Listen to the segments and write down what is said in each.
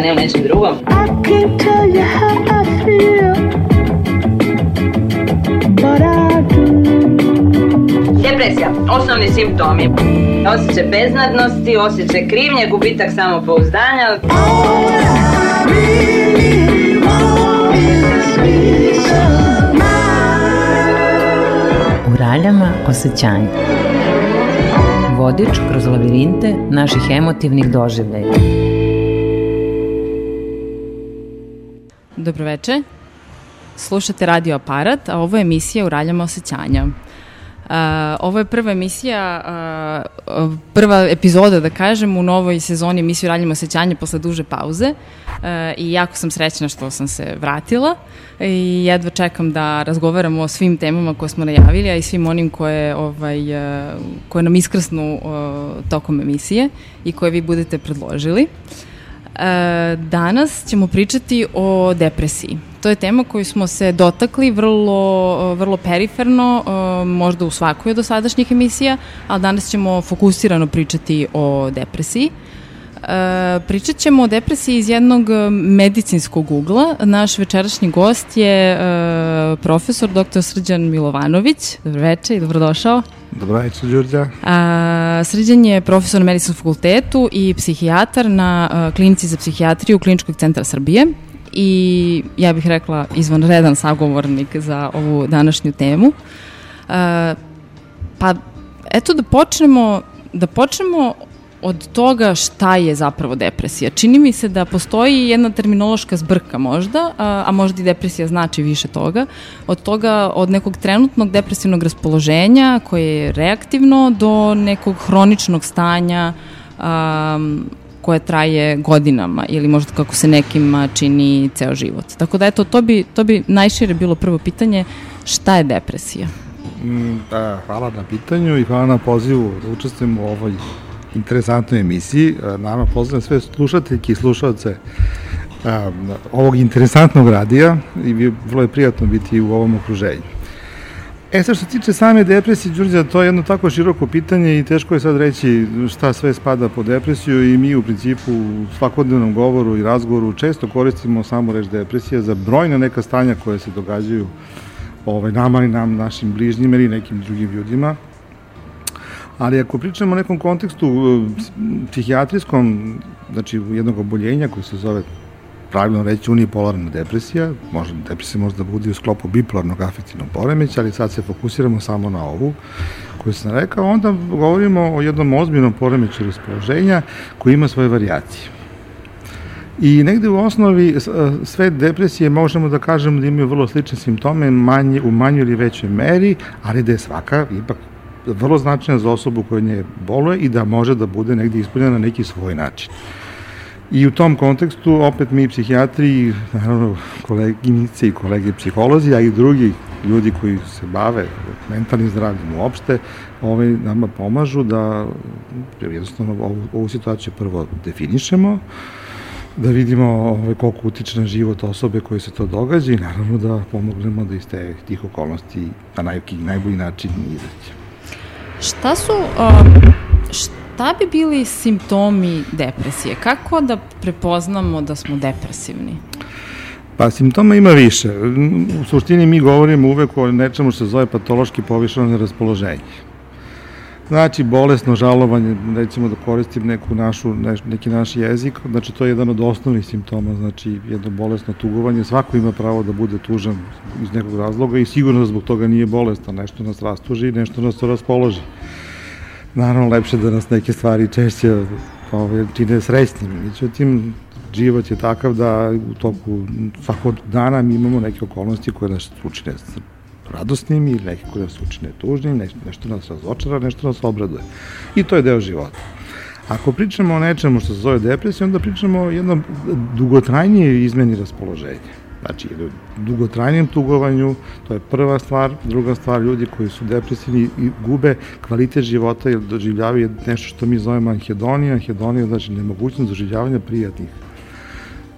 ne u nečem drugom. Depresija, osnovni simptomi. Osjećaj beznadnosti, osjećaj krivnje, gubitak samopouzdanja. U raljama osjećanja vodič kroz lavirinte naših emotivnih doživljaja. Dobroveče. Slušate Radio Aparat, a ovo je emisija Uraljama osjećanja. Uh, ovo je prva emisija, uh, prva epizoda, da kažem, u novoj sezoni emisiju Raljamo osjećanje posle duže pauze uh, i jako sam srećna što sam se vratila i jedva čekam da razgovaramo o svim temama koje smo najavili, a i svim onim koje, ovaj, koje nam iskrsnu tokom emisije i koje vi budete predložili. Danas ćemo pričati o depresiji. To je tema koju smo se dotakli vrlo, vrlo periferno, e, možda u svakoj od dosadašnjih emisija, ali danas ćemo fokusirano pričati o depresiji. E, pričat ćemo o depresiji iz jednog medicinskog ugla. Naš večerašnji gost je e, profesor dr. Srđan Milovanović. Dobroveče i dobrodošao. Dobroveče, Đurđa. A, Srđan je profesor na medicinskom fakultetu i psihijatar na a, klinici za psihijatriju Kliničkog centra Srbije i ja bih rekla izvanredan sagovornik za ovu današnju temu. Uh, pa eto da počnemo, da počnemo od toga šta je zapravo depresija. Čini mi se da postoji jedna terminološka zbrka možda, a, a možda i depresija znači više toga, od toga, od nekog trenutnog depresivnog raspoloženja koje je reaktivno do nekog hroničnog stanja um, koje traje godinama ili možda kako se nekima čini ceo život. Tako da eto, to bi, to bi najšire bilo prvo pitanje, šta je depresija? Da, hvala na pitanju i hvala na pozivu da učestvujem u ovoj interesantnoj emisiji. E, naravno, pozdravljam sve slušateljke i slušalce a, ovog interesantnog radija i vrlo je prijatno biti u ovom okruženju. E sad što se tiče same depresije, Đurđa, to je jedno tako široko pitanje i teško je sad reći šta sve spada po depresiju i mi u principu u svakodnevnom govoru i razgovoru često koristimo samo reč depresija za brojne neka stanja koje se događaju ovaj, nama i nam, našim bližnjima ili nekim drugim ljudima. Ali ako pričamo o nekom kontekstu eh, psihijatrijskom, znači jednog oboljenja koji se zove pravilno reći unipolarna depresija, možda depresija možda bude u sklopu bipolarnog afektivnog poremeća, ali sad se fokusiramo samo na ovu koju sam rekao, onda govorimo o jednom ozbiljnom poremeću raspoloženja koji ima svoje variacije. I negde u osnovi sve depresije možemo da kažemo da imaju vrlo slične simptome manje, u manjoj ili većoj meri, ali da je svaka ipak vrlo značajna za osobu koja nje boluje i da može da bude negde ispunjena na neki svoj način. I u tom kontekstu opet mi psihijatri, naravno koleginice i kolege psiholozi, a i drugi ljudi koji se bave mentalnim zdravljem uopšte, ovaj, nama pomažu da jednostavno ovu, ovu situaciju prvo definišemo, da vidimo ovaj, koliko utiče na život osobe koje se to događa i naravno da pomognemo da iz te, tih okolnosti na naj, najbolji način izaći. Šta su, um, šta bi bili simptomi depresije? Kako da prepoznamo da smo depresivni? Pa simptoma ima više. U suštini mi govorimo uvek o nečemu što se zove patološki povišeno raspoloženje. Znači, bolesno žalovanje, recimo da koristim neku našu, neki naš jezik, znači to je jedan od osnovnih simptoma, znači jedno bolesno tugovanje, svako ima pravo da bude tužan iz nekog razloga i sigurno zbog toga nije bolestan, nešto nas rastuži, nešto nas to raspoloži. Naravno lepše da nas neke stvari češće ovaj, čine srećnim. Međutim, život je takav da u toku svakog dana mi imamo neke okolnosti koje nas učine radosnim ili neke koje nas učine tužnim, nešto, nas razočara, nešto nas obraduje. I to je deo života. Ako pričamo o nečemu što se zove depresija, onda pričamo o jednom dugotrajnije izmeni raspoloženja. Znači, dugotrajnijem tugovanju, to je prva stvar. Druga stvar, ljudi koji su depresivni i gube kvalitet života ili doživljavaju nešto što mi zovemo anhedonija. Anhedonija znači nemogućnost doživljavanja prijatnih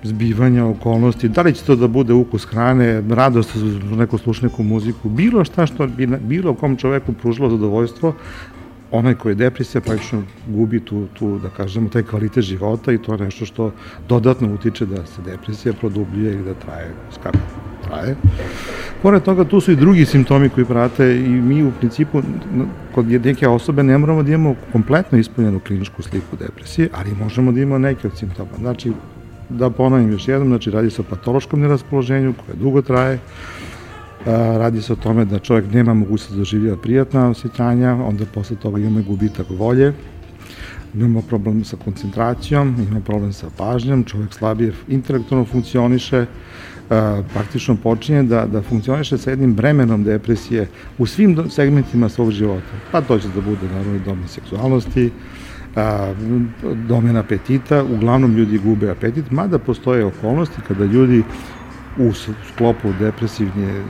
zbivanja, okolnosti, da li će to da bude ukus hrane, radost za neku slušneku muziku, bilo šta što bi bilo kom čoveku pružilo zadovoljstvo, onaj koji je depresija praktično gubi tu, tu, da kažemo, taj kvalitet života i to je nešto što dodatno utiče da se depresija produbljuje i da traje kako traje. Pored toga, tu su i drugi simptomi koji prate i mi u principu kod neke osobe ne moramo da imamo kompletno ispunjenu kliničku sliku depresije, ali možemo da imamo neke od simptoma. Znači, da ponovim još jednom, znači radi se o patološkom neraspoloženju koje dugo traje, radi se o tome da čovjek nema mogućnost da življa prijatna osjećanja, onda posle toga imamo gubitak volje, imamo problem sa koncentracijom, imamo problem sa pažnjom, čovjek slabije intelektualno funkcioniše, praktično počinje da, da funkcioniše sa jednim bremenom depresije u svim segmentima svog života. Pa to će da bude naravno i domen seksualnosti, a, domen apetita, uglavnom ljudi gube apetit, mada postoje okolnosti kada ljudi u sklopu depresivne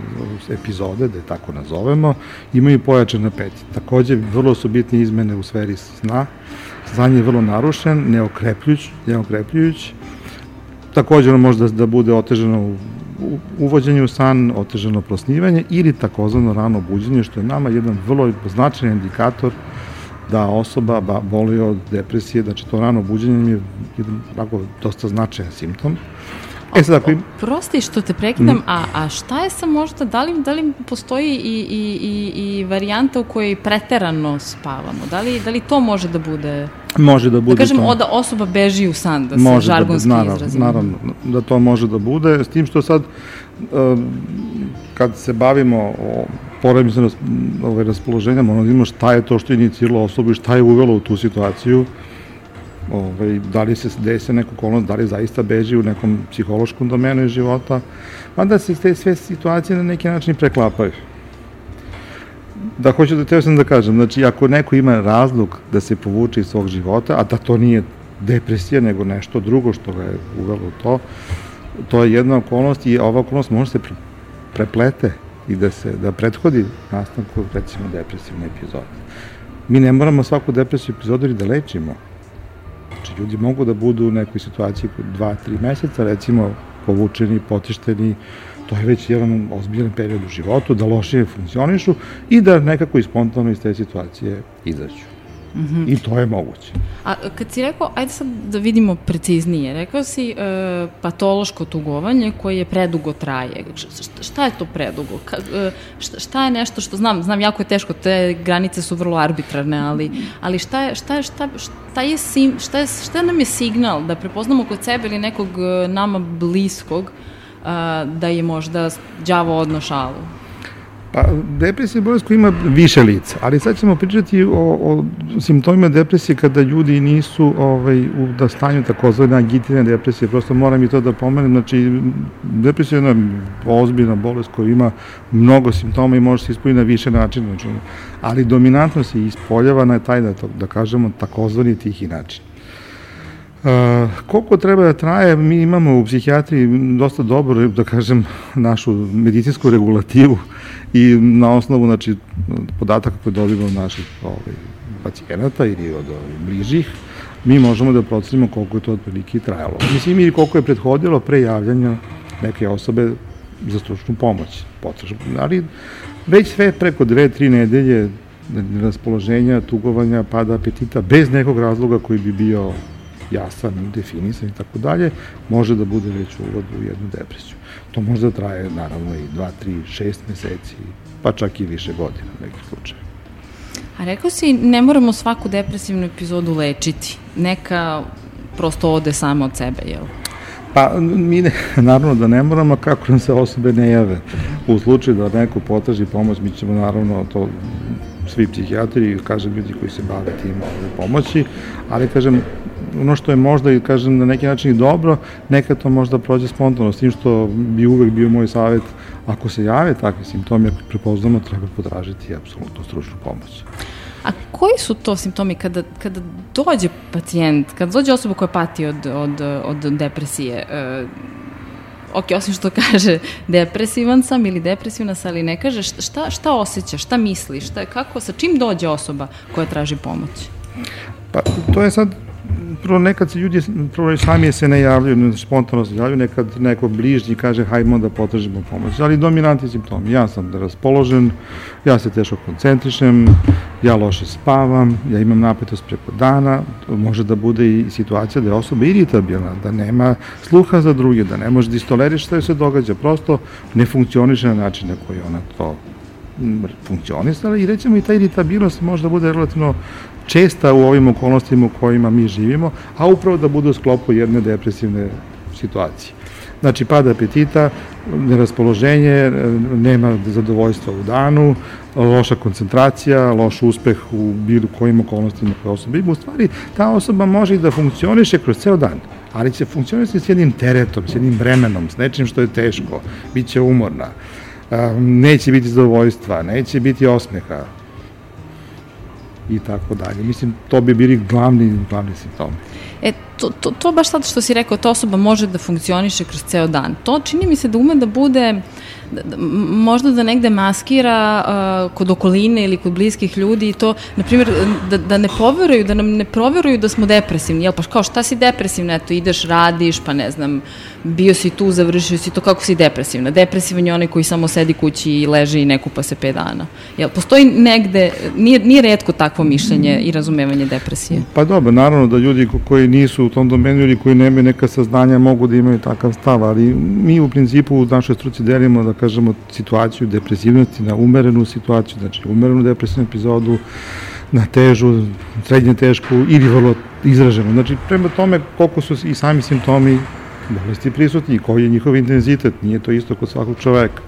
epizode, da je tako nazovemo, imaju pojačan apetit. Takođe, vrlo su bitne izmene u sferi sna, san je vrlo narušen, neokrepljujuć, neokrepljujuć, takođe ono može da, da bude otežano u uvođenje u san, otežano prosnivanje ili takozvano rano buđenje, što je nama jedan vrlo značajan indikator da osoba ba, boli od depresije, znači to rano buđenje je jedan tako dosta značajan simptom. E sad ako im... Prosti što te prekidam, mm. a, a šta je sa možda, da li, da li postoji i, i, i, i varijanta u kojoj preterano spavamo? Da li, da li to može da bude... Može da bude Da kažem, to. da osoba beži u san, da može se da žargonski da, naravno, izrazimo. Naravno, da to može da bude, s tim što sad, kad se bavimo o poremisno ove raspoloženja, moramo da imamo šta je to što je iniciralo osobu i šta je uvelo u tu situaciju, ovaj, da li se desi neko okolnost, da li zaista beži u nekom psihološkom domenu života, pa da se te sve situacije na neki način preklapaju. Da hoću da teo sam da kažem, znači ako neko ima razlog da se povuče iz svog života, a da to nije depresija, nego nešto drugo što ga je uvelo to, to je jedna okolnost i ova okolnost može se pre, preplete i da se da prethodi nastanku recimo depresivne epizode. Mi ne moramo svaku depresiju epizodu da lečimo, Znači, ljudi mogu da budu u nekoj situaciji dva, tri meseca, recimo, povučeni, potišteni, to je već jedan ozbiljan period u životu, da lošije funkcionišu i da nekako spontano iz te situacije izađu. Mm -hmm. I to je moguće. A kad si rekao, ajde sad da vidimo preciznije, rekao si e, patološko tugovanje koje je predugo traje. Šta, šta je to predugo? Ka, e, šta, šta je nešto što znam, znam jako je teško, te granice su vrlo arbitrarne, ali, ali šta je, šta je, šta, šta je, sim, šta je, šta nam je signal da prepoznamo kod sebe ili nekog e, nama bliskog a, da je možda đavo odno šalu? Pa, depresija je bolest koja ima više lica, ali sad ćemo pričati o, o simptomima depresije kada ljudi nisu ovaj, u da stanju takozvane agitirane depresije, prosto moram i to da pomenem, znači depresija je jedna ozbiljna bolest koja ima mnogo simptoma i može se ispuniti na više načina, znači, ali dominantno se ispoljava na taj, da, da kažemo, takozvani tihi način. Uh, koliko treba da traje, mi imamo u psihijatriji dosta dobro, da kažem, našu medicinsku regulativu i na osnovu znači, podataka koje dobivamo od naših ovaj, pacijenata ili od ovaj, bližih, mi možemo da procenimo koliko je to otprilike trajalo. Mislim i koliko je prethodilo pre javljanja neke osobe za stručnu pomoć. Potražno. Ali već sve preko dve, tri nedelje raspoloženja, tugovanja, pada apetita, bez nekog razloga koji bi bio jasan, definisan i tako dalje, može da bude već uvod u jednu depresiju. To može da traje naravno i 2, 3, 6 meseci, pa čak i više godina u nekim slučaju. A rekao si, ne moramo svaku depresivnu epizodu lečiti. Neka prosto ode sama od sebe, jel? Pa, mi ne, naravno da ne moramo, kako nam se osobe ne jave. U slučaju da neko potraži pomoć, mi ćemo naravno to svi psihijatri, kažem ljudi koji se bave tim pomoći, ali kažem, ono što je možda i kažem na neki način i dobro, nekad to možda prođe spontano, s tim što bi uvek bio moj savet, ako se jave takvi simptomi, ako prepoznamo, treba potražiti apsolutno stručnu pomoć. A koji su to simptomi kada, kada dođe pacijent, kada dođe osoba koja pati od, od, od depresije, uh, ok, osim što kaže depresivan sam ili depresivna sam, ali ne kaže šta, šta osjeća, šta misli, šta, kako, sa čim dođe osoba koja traži pomoć? Pa to je sad prvo nekad se ljudi prvo sami se ne javljaju, spontano se javljaju, nekad neko bližnji kaže hajmo da potražimo pomoć, ali dominantni simptomi, ja sam da raspoložen, ja se teško koncentrišem, ja loše spavam, ja imam napetost preko dana, može da bude i situacija da je osoba iritabilna, da nema sluha za druge, da ne može da istoleriš šta se događa, prosto ne funkcioniše na način na koji ona to funkcionisala i recimo i ta iritabilnost može da bude relativno česta u ovim okolnostima u kojima mi živimo, a upravo da bude u sklopu jedne depresivne situacije. Znači, pada apetita, neraspoloženje, nema zadovoljstva u danu, loša koncentracija, loš uspeh u bilo kojim okolnostima koje osoba ima. U stvari, ta osoba može i da funkcioniše kroz ceo dan, ali će funkcionisati s jednim teretom, s jednim bremenom, s nečim što je teško, bit će umorna, neće biti zadovoljstva, neće biti osmeha, i tako dalje. Mislim, to bi bili glavni, glavni simptomi. E, to, to, to baš sad što si rekao, ta osoba može da funkcioniše kroz ceo dan. To čini mi se da ume da bude, da, da, možda da negde maskira uh, kod okoline ili kod bliskih ljudi i to, na primjer, da, da ne poveruju, da nam ne proveruju da smo depresivni. Jel, pa kao šta si depresivna? Eto, ideš, radiš, pa ne znam, bio si tu, završio si to, kako si depresivna? Depresivan je onaj koji samo sedi kući i leži i ne kupa se 5 dana. Jel, postoji negde, nije, nije redko takvo mišljenje i razumevanje depresije? Pa dobro, naravno da ljudi koji nisu u tom domenu ili koji nemaju neka saznanja mogu da imaju takav stav, ali mi u principu u našoj struci delimo, da kažemo, situaciju depresivnosti na umerenu situaciju, znači umerenu depresivnu epizodu, na težu, srednje tešku ili vrlo izraženu. Znači, prema tome koliko su i sami simptomi bolesti prisutni koji je njihov intenzitet, nije to isto kod svakog čoveka.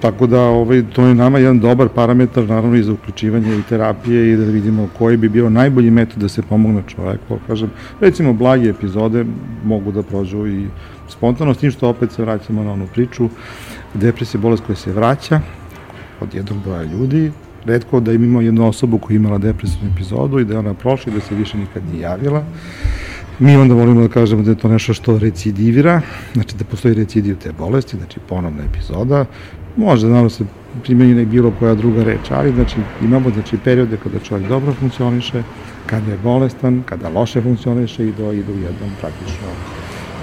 Tako da ovaj, to je nama jedan dobar parametar naravno i za uključivanje i terapije i da vidimo koji bi bio najbolji metod da se pomogne čoveku. Kažem, recimo blage epizode mogu da prođu i spontano, s tim što opet se vraćamo na onu priču. Depresija je bolest koja se vraća od jednog broja ljudi, redko da imamo jednu osobu koja imala depresivnu epizodu i da je ona prošla i da se više nikad nije javila. Mi onda volimo da kažemo da je to nešto što recidivira, znači da postoji recidiv te bolesti, znači ponovna epizoda, Može da se primjenjena i bilo koja druga reč, ali znači, imamo znači, periode kada čovjek dobro funkcioniše, kada je bolestan, kada loše funkcioniše i do, idu u jednom praktično,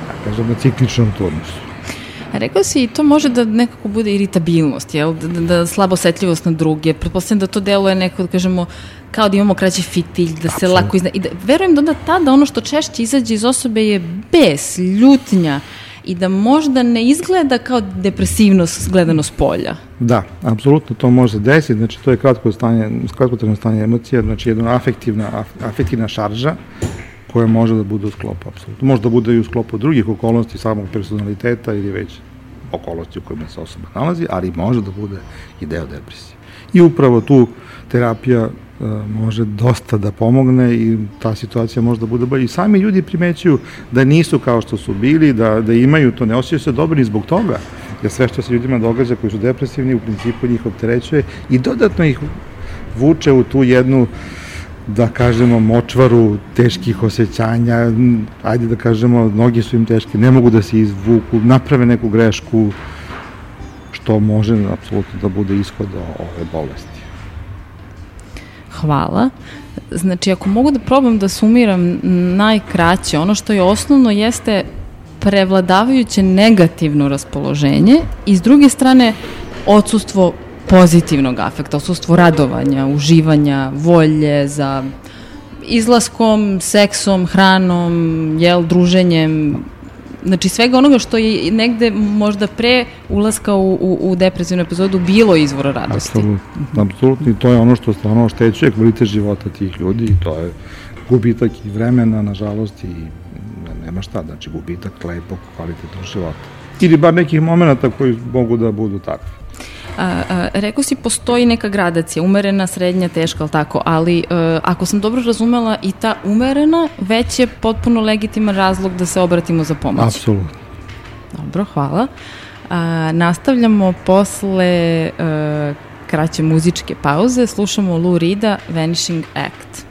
da kažem, na cikličnom turnusu. A rekao si, to može da nekako bude iritabilnost, jel? Da, da, da slabo osetljivost na druge. Pretpostavljam da to deluje neko, da kažemo, kao da imamo kraći fitilj, da se Absolut. lako izna... I da, verujem da onda tada ono što češće izađe iz osobe je bes, ljutnja, i da možda ne izgleda kao depresivnost gledano s polja. Da, apsolutno to može desiti, znači to je kratko stanje, kratkotrajno stanje emocija, znači jedna afektivna, afektivna šarža koja može da bude u sklopu, apsolutno. Može da bude i u sklopu drugih okolnosti samog personaliteta ili već okolnosti u kojima se osoba nalazi, ali može da bude i deo depresije. I upravo tu terapija E, može dosta da pomogne i ta situacija može da bude bolja. I sami ljudi primećuju da nisu kao što su bili, da, da imaju to, ne osjećaju se dobro ni zbog toga, jer sve što se ljudima događa koji su depresivni, u principu njih opterećuje i dodatno ih vuče u tu jednu da kažemo močvaru teških osjećanja, ajde da kažemo noge su im teške, ne mogu da se izvuku, naprave neku grešku, što može apsolutno da bude ishod ove bolesti hvala. Znači, ako mogu da probam da sumiram najkraće, ono što je osnovno jeste prevladavajuće negativno raspoloženje i s druge strane odsustvo pozitivnog afekta, odsustvo radovanja, uživanja, volje za izlaskom, seksom, hranom, jel, druženjem, znači svega onoga što je negde možda pre ulaska u, u, u depresivnu epizodu bilo izvora radosti. Apsolutno, apsolutno i to je ono što stvarno oštećuje kvalitet života tih ljudi i to je gubitak i vremena, nažalost, i nema šta, znači gubitak lepog kvalitetnog života. Ili bar nekih momenta koji mogu da budu takvi. A, a, rekao si, postoji neka gradacija, umerena, srednja, teška, ali tako, ali a, e, ako sam dobro razumela, i ta umerena već je potpuno legitiman razlog da se obratimo za pomoć. Apsolutno. Dobro, hvala. A, nastavljamo posle a, e, kraće muzičke pauze, slušamo Lou Rida, Vanishing Act.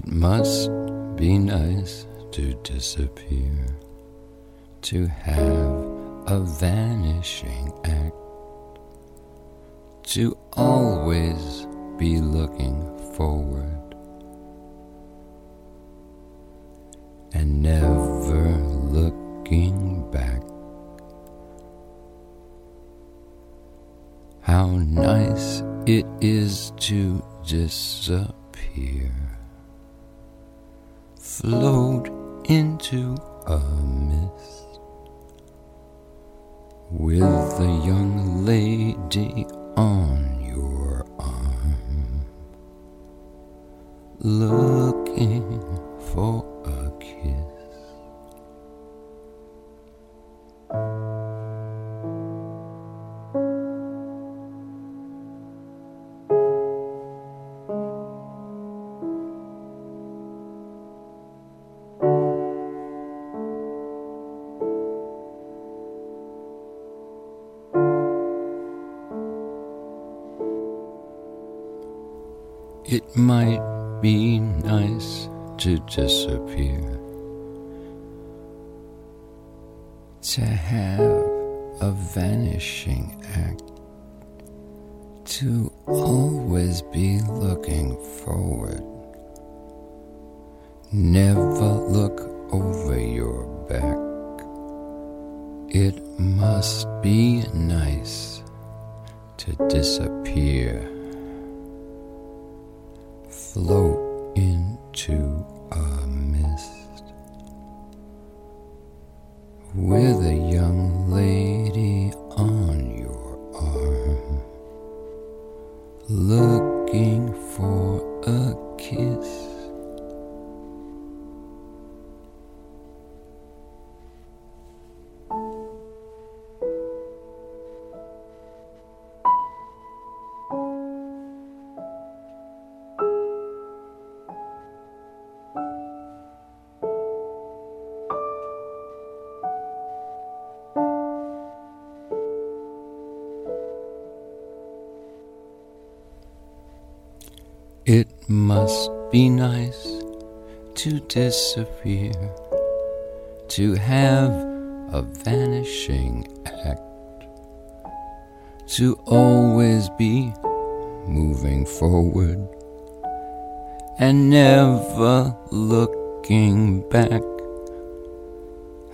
It must be nice to disappear, to have a vanishing act, to always be looking forward and never looking back. How nice it is to disappear, float into a mist. With a young lady on your arm, looking It might be nice to disappear, to have a vanishing act, to always be looking forward. Never look over your back. It must be nice to disappear low. Disappear, to have a vanishing act, to always be moving forward and never looking back.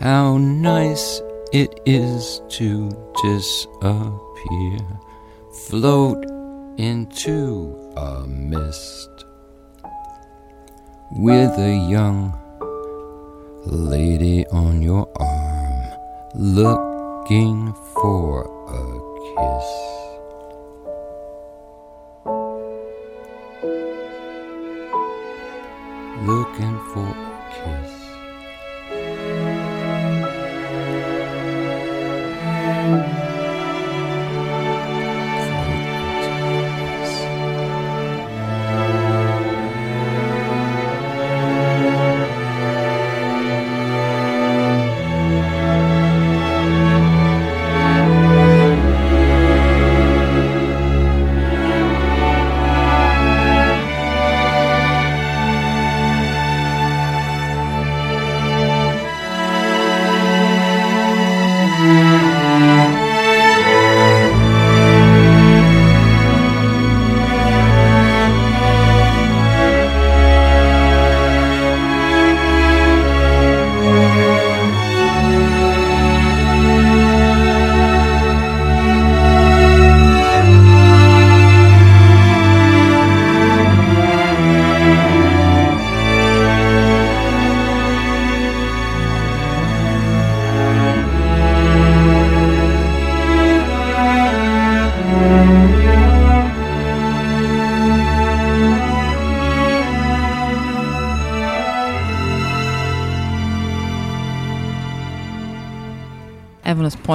How nice it is to disappear, float into a mist with a young lady on your arm looking for a kiss. Looking for a kiss. Evo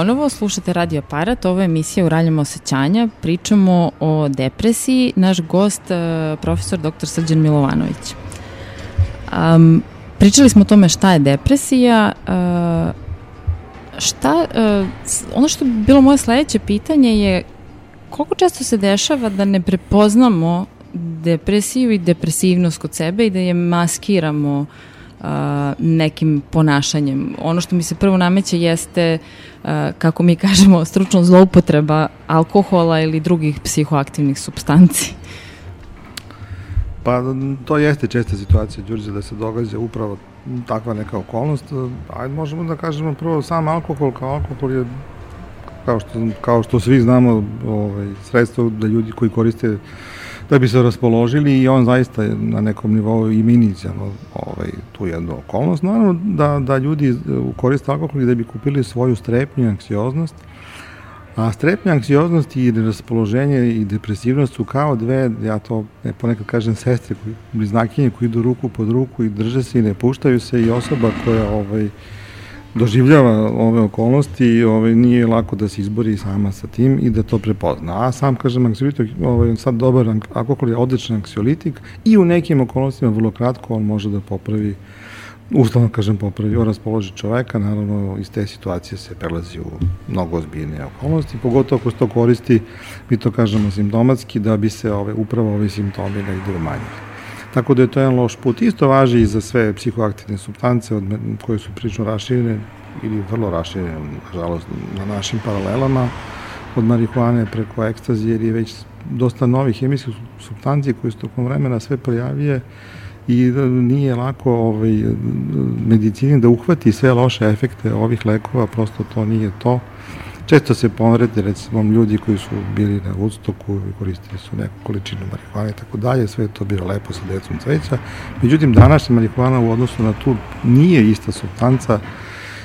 ponovo, slušate Radio Aparat, ovo je emisija Uraljamo osjećanja, pričamo o depresiji, naš gost, uh, profesor dr. Srđan Milovanović. Um, pričali smo o tome šta je depresija, uh, šta, uh, ono što bi bilo moje sledeće pitanje je koliko često se dešava da ne prepoznamo depresiju i depresivnost kod sebe i da je maskiramo uh, nekim ponašanjem. Ono što mi se prvo nameće jeste, kako mi kažemo, stručno zloupotreba alkohola ili drugih psihoaktivnih substanci. Pa to jeste česta situacija, Đurđe, da se događa upravo takva neka okolnost. Ajde, možemo da kažemo prvo sam alkohol kao alkohol je kao što, kao što svi znamo ovaj, sredstvo da ljudi koji koriste da bi se raspoložili i on zaista na nekom nivou i inicijalno ovaj, tu jednu okolnost. Naravno da, da ljudi koriste alkohol i da bi kupili svoju strepnju i anksioznost, A strepnja, anksioznost i raspoloženje i depresivnost su kao dve, ja to ne, ponekad kažem, sestre, koji, bliznakinje koji idu ruku pod ruku i drže se i ne puštaju se i osoba koja ovaj, doživljava ove okolnosti i ovaj, nije lako da se izbori sama sa tim i da to prepozna. A sam, kažem, anksiolitik, ovaj, sad dobar alkohol je odličan anksiolitik i u nekim okolnostima vrlo kratko on može da popravi uslovno kažem popravio raspoloži čoveka, naravno iz te situacije se prelazi u mnogo ozbiljnije okolnosti, pogotovo ako se to koristi, mi to kažemo simptomatski, da bi se ove, upravo ovi simptomi negde umanjili. Tako da je to jedan loš put. Isto važi i za sve psihoaktivne substance od, koje su prilično raširene ili vrlo raširene, nažalost, na našim paralelama, od marihuane preko ekstazije, jer je već dosta novih hemijskih substancija koje su tokom vremena sve pojavije i nije lako ovaj, medicini da uhvati sve loše efekte ovih lekova, prosto to nije to. Često se pomerete, recimo, ljudi koji su bili na Woodstocku i koristili su neku količinu marihuane i tako dalje, sve to bilo lepo sa decom cveća. Međutim, današnja marihuana u odnosu na tu nije ista substanca,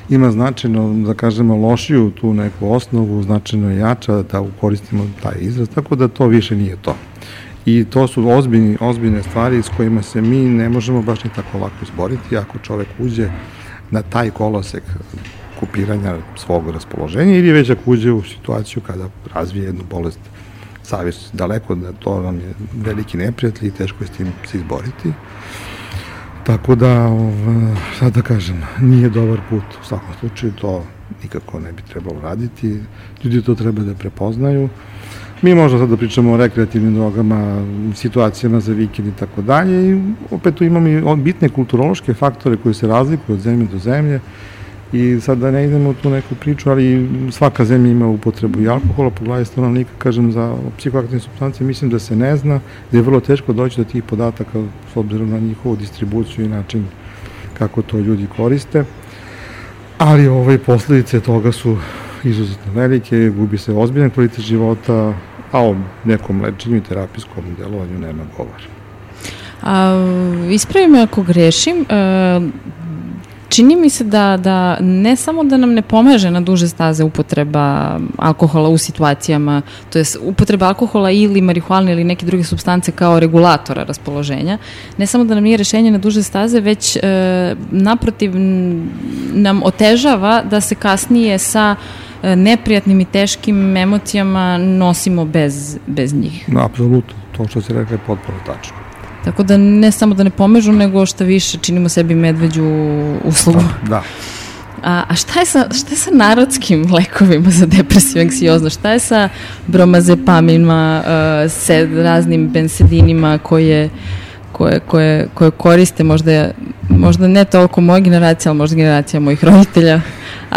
ima značajno, da kažemo, lošiju tu neku osnovu, značajno jača da koristimo taj izraz, tako da to više nije to. I to su ozbiljni, ozbiljne stvari s kojima se mi ne možemo baš ni tako lako izboriti ako čovek uđe na taj kolosek kupiranja svog raspoloženja ili već ako uđe u situaciju kada razvije jednu bolest savjest daleko da to vam je veliki neprijatelj i teško je s tim se izboriti. Tako da, ov, sad da kažem, nije dobar put. U svakom slučaju to nikako ne bi trebalo raditi. Ljudi to treba da prepoznaju. Mi možemo sad da pričamo o rekreativnim drogama, situacijama za vikend i tako dalje i opet tu imamo i bitne kulturološke faktore koji se razlikuju od zemlje do zemlje i sad da ne idemo u tu neku priču, ali svaka zemlja ima upotrebu i alkohola po glavi stanovnika, kažem, za psihoaktivne substancije, mislim da se ne zna, da je vrlo teško doći do tih podataka s obzirom na njihovu distribuciju i način kako to ljudi koriste. Ali ove posledice toga su izuzetno velike, gubi se ozbiljan kvalitet života, a o nekom lečenju i terapijskom delovanju nema govora. A, ispravi me ako grešim, e, čini mi se da, da ne samo da nam ne pomaže na duže staze upotreba alkohola u situacijama, to je upotreba alkohola ili marihuane ili neke druge substance kao regulatora raspoloženja, ne samo da nam nije rešenje na duže staze, već e, naprotiv nam otežava da se kasnije sa e, neprijatnim i teškim emocijama nosimo bez, bez njih. No, apsolutno, to što se rekla je potpuno tačno. Tako da ne samo da ne pomežu, nego šta više činimo sebi medveđu uslugu. Da. da. A, a šta, je sa, šta je sa narodskim lekovima za depresiju, anksiozno? Šta je sa bromazepamima, uh, se raznim bensedinima koje, koje, koje, koje koriste možda, možda ne toliko moja generacija, ali možda generacija mojih roditelja?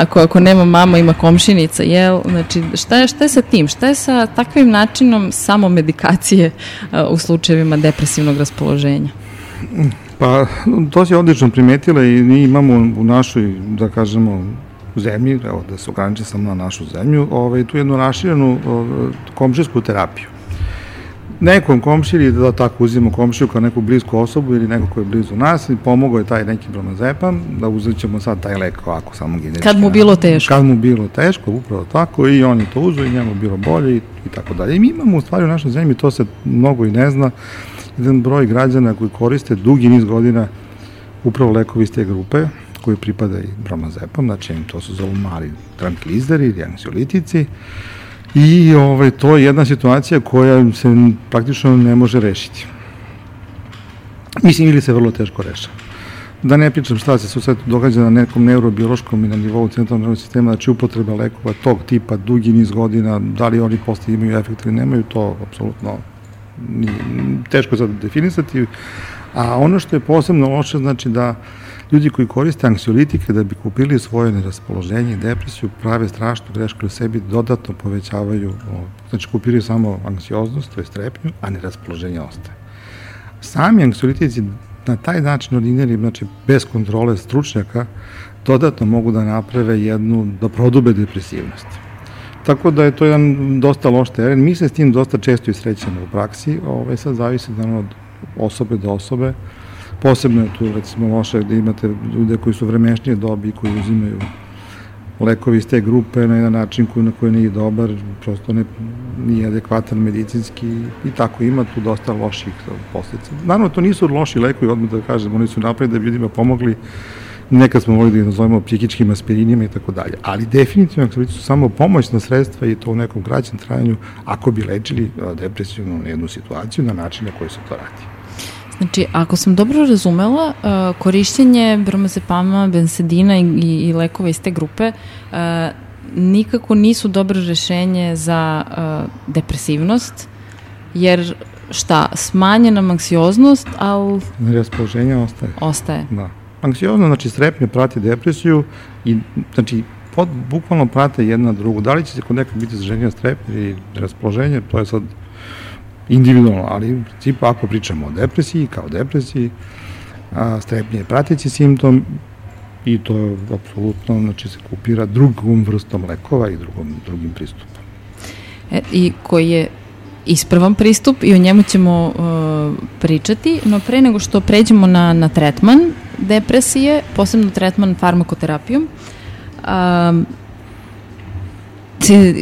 Ako, ako nema mama, ima komšinica, jel? Znači, šta je, šta je sa tim? Šta je sa takvim načinom samomedikacije uh, u slučajevima depresivnog raspoloženja? Pa, to si odlično primetila i mi imamo u našoj, da kažemo, zemlji, evo da se ograniče samo na našu zemlju, ovaj, tu jednu raširenu komšijsku terapiju nekom komšiji ili da tako uzimo komšiju kao neku blisku osobu ili neko ko je blizu nas i pomogao je taj neki bromazepam, da uzet ćemo sad taj lek ovako samo genetički. Kad mu bilo teško. Kad mu bilo teško, upravo tako i on je to uzeo i njemu bilo bolje i, i tako dalje. I mi imamo u stvari u našoj zemlji, to se mnogo i ne zna, jedan broj građana koji koriste dugi niz godina upravo lekovi iz te grupe, koji pripada i bromazepam, znači to su zove mali tranquilizeri ili anksiolitici, I ovaj, to je jedna situacija koja se praktično ne može rešiti. Mislim, ili se vrlo teško rešava. Da ne pričam šta se u svetu događa na nekom neurobiološkom i na nivou centralnog sistema, znači upotreba lekova tog tipa dugi niz godina, da li oni posle imaju efekt ili nemaju, to apsolutno teško sad definisati, a ono što je posebno loše, znači da ljudi koji koriste anksiolitike da bi kupili svoje neraspoloženje i depresiju prave strašnu grešku u sebi dodatno povećavaju, znači kupili samo anksioznost, to je strepnju, a neraspoloženje ostaje. Sami anksiolitici na taj način ordinari, znači bez kontrole stručnjaka, dodatno mogu da naprave jednu, da prodube depresivnost. Tako da je to jedan dosta loš teren. Mi se s tim dosta često isrećemo u praksi, ovaj, sad zavisi da od osobe do osobe. Posebno je tu, recimo, loše da imate ljude koji su vremešnije dobi koji uzimaju lekovi iz te grupe na jedan način koji, na koji nije dobar, prosto ne, nije adekvatan medicinski i tako ima tu dosta loših posljedica. Naravno, to nisu loši lekovi, odmah da kažem, oni su napred da bi ljudima pomogli nekad smo mogli da ih nazovemo psihičkim aspirinima i tako dalje, ali definitivno aktiviti su samo pomoćna sredstva i to u nekom kraćem trajanju ako bi lečili depresivnu jednu situaciju na način na koji se to radi. Znači, ako sam dobro razumela, korišćenje bromazepama, bensedina i, i, i lekova iz te grupe nikako nisu dobro rešenje za depresivnost, jer šta, smanjena anksioznost, ali... Raspoloženje ostaje. Ostaje. Da. Anksiozno, znači strepnje prati depresiju i znači pod, bukvalno prate jedna drugu. Da li će se kod nekog biti zaženja strepnje ili raspoloženje, to je sad individualno, ali u principu ako pričamo o depresiji, kao depresiji, a, strepnje je prateći simptom i to apsolutno, znači se kupira drugom vrstom lekova i drugom, drugim pristupom. E, I koji je ispravan pristup i o njemu ćemo uh, pričati, no pre nego što pređemo na, na tretman depresije, posebno tretman farmakoterapijom,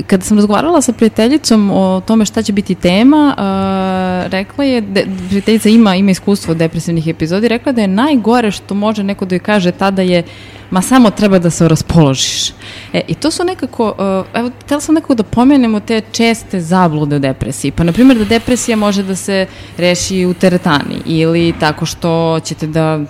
kada sam razgovarala sa prijateljicom o tome šta će biti tema, uh, rekla je, de, prijateljica ima, ima iskustvo depresivnih epizodi, rekla da je najgore što može neko da joj kaže tada je ma samo treba da se raspoložiš. E, I to su nekako, uh, evo, htela sam nekako da pomenemo te česte zablude o depresiji. Pa, na primjer, da depresija može da se reši u teretani ili tako što ćete da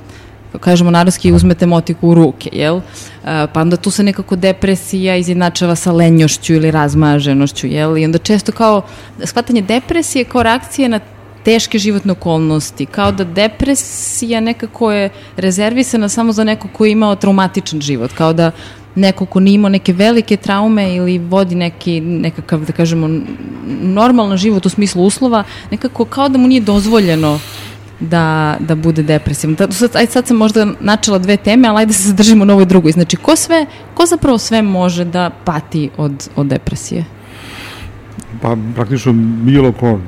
kažemo narodski, uzmete motiku u ruke, jel? Pa onda tu se nekako depresija izjednačava sa lenjošću ili razmaženošću, jel? I onda često kao shvatanje depresije kao reakcije na teške životne okolnosti, kao da depresija nekako je rezervisana samo za neko ko je imao traumatičan život, kao da neko ko nije imao neke velike traume ili vodi neki, nekakav, da kažemo, normalan život u smislu uslova, nekako kao da mu nije dozvoljeno da, da bude depresivan. Da, sad, aj sad sam možda načela dve teme, ali ajde se zadržimo na ovoj drugoj. Znači, ko sve, ko zapravo sve može da pati od, od depresije? Pa, praktično bilo ko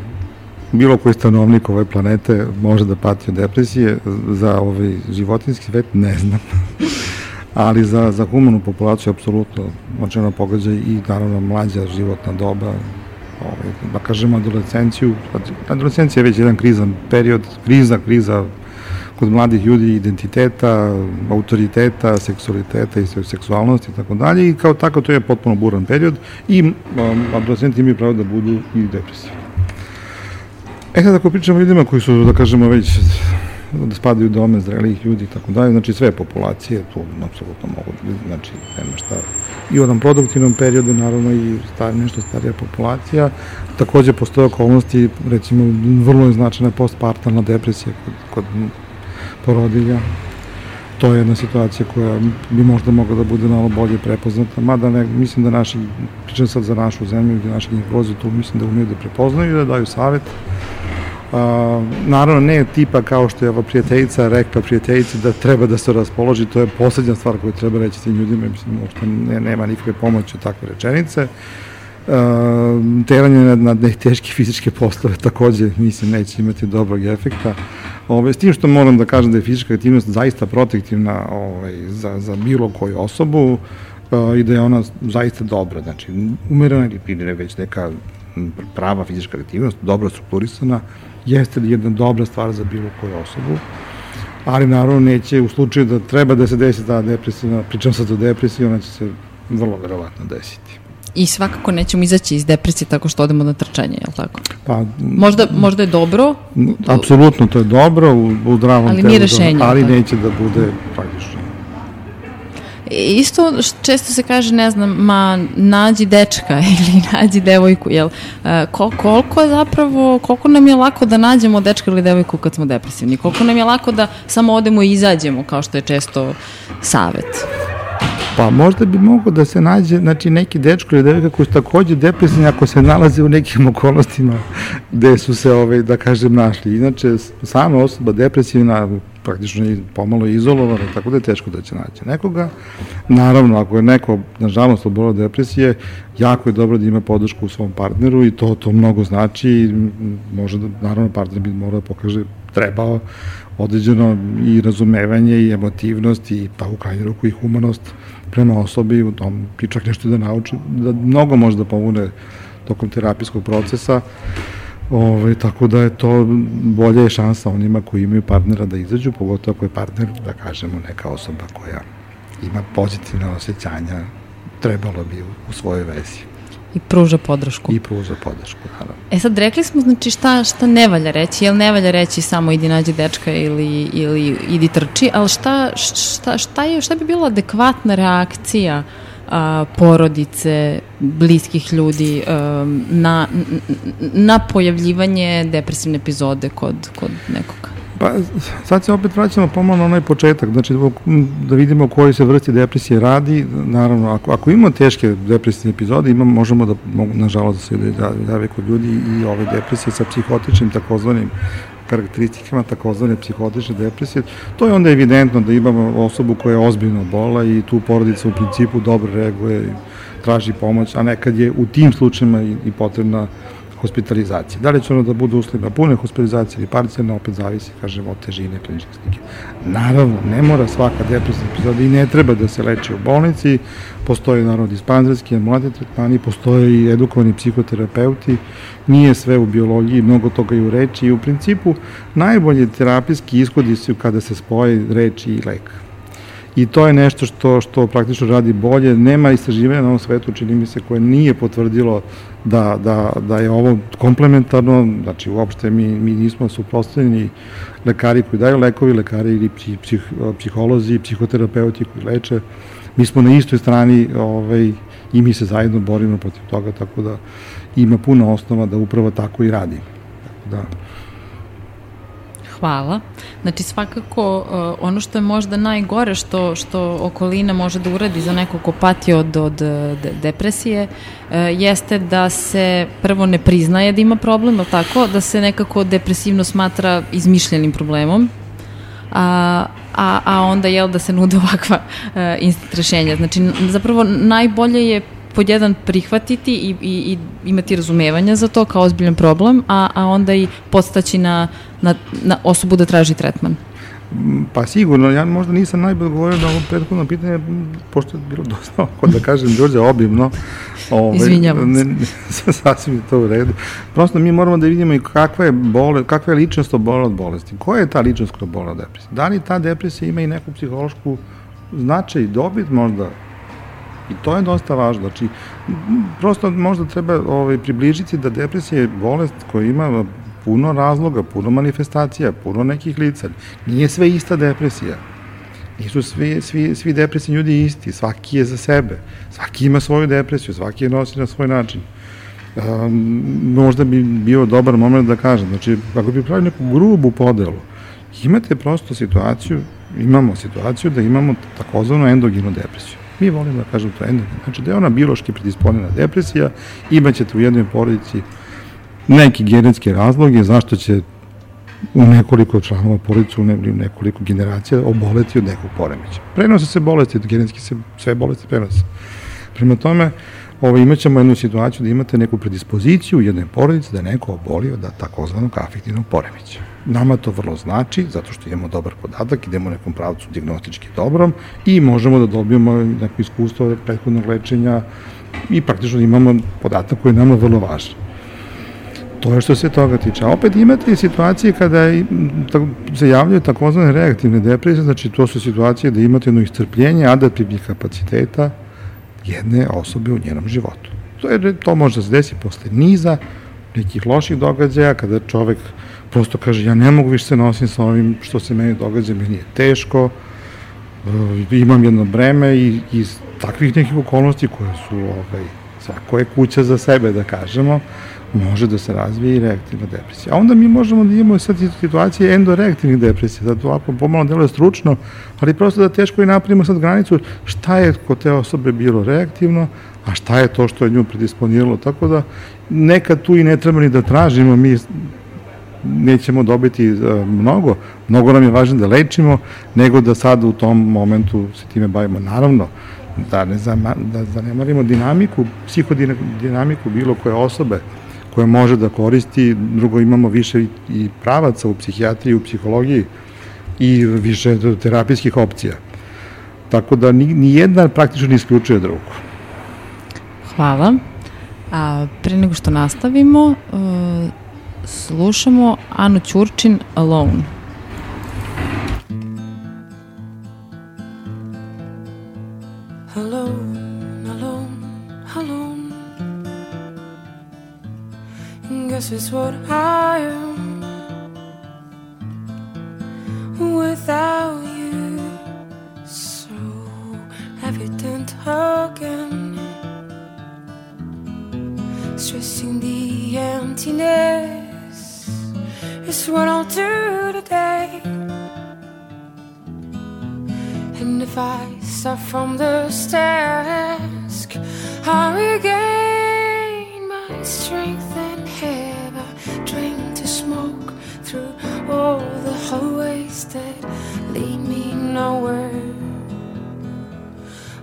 bilo koji stanovnik ove planete može da pati od depresije, za ovaj životinski svet ne znam. Ali za, za humanu populaciju apsolutno očeno pogađa i naravno mlađa životna doba, ovaj, da kažemo adolescenciju. Adolescencija je već jedan krizan period, kriza, kriza kod mladih ljudi identiteta, autoriteta, seksualiteta i seksualnosti i tako dalje i kao tako to je potpuno buran period i um, adolescenti imaju pravo da budu i depresivni. E sad ako pričamo ljudima koji su, da kažemo, već da spadaju u dome zrelijih ljudi i tako dalje, znači sve populacije, tu apsolutno mogu, znači nema šta. I u onom produktivnom periodu, naravno, i star, nešto starija populacija. Takođe postoje okolnosti, recimo, vrlo je značajna postpartalna depresija kod, kod porodilja. To je jedna situacija koja bi možda mogla da bude malo bolje prepoznata, mada ne, mislim da naši, pričam sad za našu zemlju, gde naši ginekolozi tu mislim da umeju da prepoznaju i da daju savet A, naravno ne tipa kao što je ova prijateljica rekla prijateljici da treba da se raspoloži, to je poslednja stvar koju treba reći tim ljudima, mislim, uopšte ne, nema nikakve pomoći takve rečenice. Uh, teranje na, na teške fizičke poslove takođe, mislim, neće imati dobrog efekta. Ove, s tim što moram da kažem da je fizička aktivnost zaista protektivna ovaj, za, za bilo koju osobu uh, i da je ona zaista dobra. Znači, umerena ili primjere već neka prava fizička aktivnost, dobro strukturisana, jeste jedna dobra stvar za bilo koju osobu, ali naravno neće u slučaju da treba da se desi ta depresija, pričam sad o depresiji, ona će se vrlo verovatno desiti. I svakako nećemo izaći iz depresije tako što odemo na trčanje, je li tako? Pa, možda, možda je dobro? Apsolutno to je dobro u, u zdravom ali rešenje. ali neće da bude praktično Isto često se kaže, ne znam, ma nađi dečka ili nađi devojku, jel? E, ko, koliko je zapravo, koliko nam je lako da nađemo dečka ili devojku kad smo depresivni? Koliko nam je lako da samo odemo i izađemo, kao što je često savet? Pa možda bi mogo da se nađe znači, neki dečko ili devojka koji su takođe depresivni ako se nalaze u nekim okolnostima gde su se, ovaj, da kažem, našli. Inače, sama osoba depresivna praktično pomalo izolovana, tako da je teško da će naći nekoga. Naravno, ako je neko, nažalost, obolao depresije, jako je dobro da ima podršku u svom partneru i to to mnogo znači može da, naravno, partner bi morao da pokaže trebao određeno i razumevanje i emotivnost i pa u krajnju ruku i humanost prema osobi u tom i čak nešto da nauči, da mnogo može da pomogne tokom terapijskog procesa. Ove, ovaj, tako da je to bolja je šansa onima koji imaju partnera da izađu, pogotovo ako je partner, da kažemo, neka osoba koja ima pozitivne osjećanja, trebalo bi u, u svojoj vezi. I pruža podršku. I pruža podršku, naravno. E sad, rekli smo, znači, šta, šta ne valja reći? Jel ne valja reći samo idi nađi dečka ili, ili idi trči, ali šta, šta, šta, je, šta bi bila adekvatna reakcija a, porodice, bliskih ljudi a, na, na pojavljivanje depresivne epizode kod, kod nekoga? Pa sad se opet vraćamo pomalo na onaj početak, znači da vidimo o kojoj se vrsti depresije radi, naravno ako, ako imamo teške depresivne epizode, imamo, možemo da, mogu, nažalost, da se jave kod ljudi i ove depresije sa psihotičnim takozvanim karakteristikama takozvane psihotične depresije, to je onda evidentno da imamo osobu koja je ozbiljno bola i tu porodica u principu dobro reaguje, traži pomoć, a nekad je u tim slučajima i, i potrebna hospitalizacije. Da li će ono da bude uslovima pune hospitalizacije ili parcijalne, opet zavisi, kažemo, od težine kliničke slike. Naravno, ne mora svaka depresivna epizoda i ne treba da se leči u bolnici, postoje naravno dispanzerski, mlade tretmani, postoje i edukovani psihoterapeuti, nije sve u biologiji, mnogo toga i u reči i u principu najbolji terapijski ishodi su kada se spoje reči i lek i to je nešto što, što praktično radi bolje. Nema istraživanja na ovom svetu, čini mi se, koje nije potvrdilo da, da, da je ovo komplementarno, znači uopšte mi, mi nismo suprostavljeni lekari koji daju lekovi, lekari ili psih, psih, psiholozi, psihoterapeuti koji leče, mi smo na istoj strani ovaj, i mi se zajedno borimo protiv toga, tako da ima puno osnova da upravo tako i radi. Tako da, Hvala. Znači svakako uh, ono što je možda najgore što, što okolina može da uradi za neko ko pati od, od de, depresije uh, jeste da se prvo ne priznaje da ima problem, tako? Da se nekako depresivno smatra izmišljenim problemom a, a, a onda jel da se nude ovakva uh, instant rešenja. Znači zapravo najbolje je pod jedan prihvatiti i, i, i imati razumevanja za to kao ozbiljan problem, a, a onda i podstaći na, na, na osobu da traži tretman. Pa sigurno, ja možda nisam najbolje govorio na ovo prethodno pitanje, pošto je bilo dosta, ako da kažem, Đorđe, obimno. Ove, Izvinjavam se. Ne, sasvim je to u redu. Prosto mi moramo da vidimo i kakva je, bole, kakva je ličnost obola od bolesti. Koja je ta ličnost koja obola od depresije? Da li ta depresija ima i neku psihološku značaj, dobit možda I to je dosta važno. Znači, prosto možda treba ovaj, približiti da depresija je bolest koja ima puno razloga, puno manifestacija, puno nekih lica. Nije sve ista depresija. Nisu svi, svi, svi depresivni ljudi isti, svaki je za sebe. Svaki ima svoju depresiju, svaki je nosi na svoj način. Um, možda bi bio dobar moment da kažem, znači, ako bi pravili neku grubu podelu, imate prosto situaciju, imamo situaciju da imamo takozvanu endogenu depresiju. Mi volimo da kažemo to endogena. Znači da je ona biološki predisponena depresija, imaćete u jednoj porodici neki genetske razloge zašto će u nekoliko članova porodice, u nekoliko generacija oboleti od nekog poremeća. Prenose se bolesti, genetski se sve bolesti prenose. Prema tome, ovo, imaćemo jednu situaciju da imate neku predispoziciju u jednoj porodici da neko oboli od takozvanog afektivnog poremeća. Nama to vrlo znači, zato što imamo dobar podatak, idemo u nekom pravcu diagnostički dobrom i možemo da dobijemo neko iskustvo prethodnog lečenja i praktično imamo podatak koji je nama vrlo važan. To je što se toga tiče. A opet imate i situacije kada se javljaju takozvane reaktivne depresije, znači to su situacije da imate jedno iscrpljenje adaptivnih kapaciteta jedne osobe u njenom životu. To, je, to može da se desi posle niza nekih loših događaja, kada čovek prosto kaže ja ne mogu više se nosim sa ovim što se meni događa, meni je teško, imam jedno breme i iz takvih nekih okolnosti koje su ovaj, svako je kuća za sebe, da kažemo, može da se razvije i reaktivna depresija. A onda mi možemo da imamo sad situacije endoreaktivnih depresija, sad ovako pomalo deluje stručno, ali prosto da teško i napravimo sad granicu šta je kod te osobe bilo reaktivno, a šta je to što je nju predisponiralo, tako da nekad tu i ne treba ni da tražimo, mi nećemo dobiti uh, mnogo, mnogo nam je važno da lečimo, nego da sad u tom momentu se time bavimo. Naravno, da ne zama, da zanemarimo dinamiku, psihodinamiku bilo koje osobe koje može da koristi, drugo imamo više i pravaca u psihijatriji, u psihologiji i više terapijskih opcija. Tako da ni, ni jedna praktično ne isključuje drugu. Hvala. A, pre nego što nastavimo, uh, slušamo Anu Ćurčin Alone. Alone, Guess it's what I am. Without you So evident again. Stressing the emptiness is what I'll do today. And if I start from the task, I regain the hallways that lead me nowhere.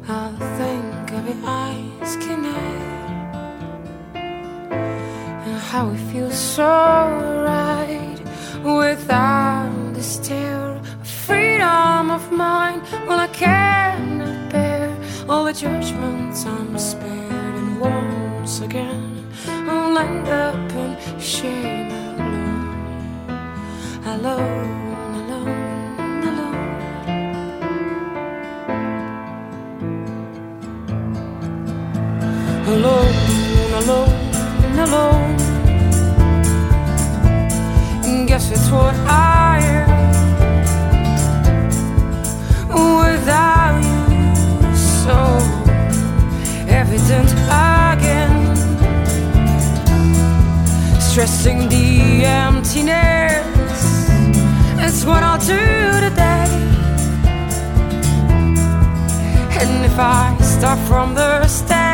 I'll think of your eyes connect and how it feels so right without this tear of freedom of mind. Well, I cannot bear all the judgments I'm spared, and once again I'll end up in shame alone, alone, alone, alone, alone, alone guess it's what I am without you. So evident again, stressing the emptiness. It's what I'll do today. And if I start from the stance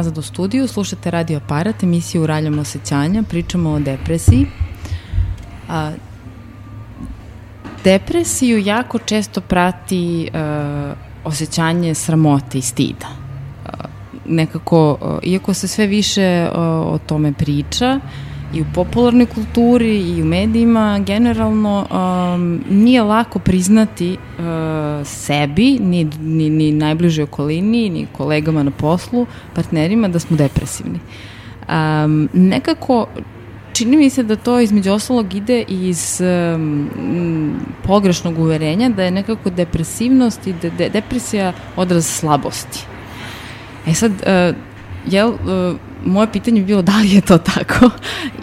nazad u studiju, slušate Radio Aparat, emisiju Uraljam osjećanja, pričamo o depresiji. A, depresiju jako često prati uh, osjećanje sramote i stida. Uh, nekako, uh, iako se sve više uh, o tome priča, uh, i u popularnoj kulturi i u medijima generalno um, nije lako priznati uh, sebi, ni, ni, ni najbližoj okolini, ni kolegama na poslu, partnerima da smo depresivni. Um, nekako čini mi se da to između ostalog ide iz um, pogrešnog uverenja da je nekako depresivnost i de, de, depresija odraz slabosti. E sad, uh, jel, uh, moje pitanje bi bilo da li je to tako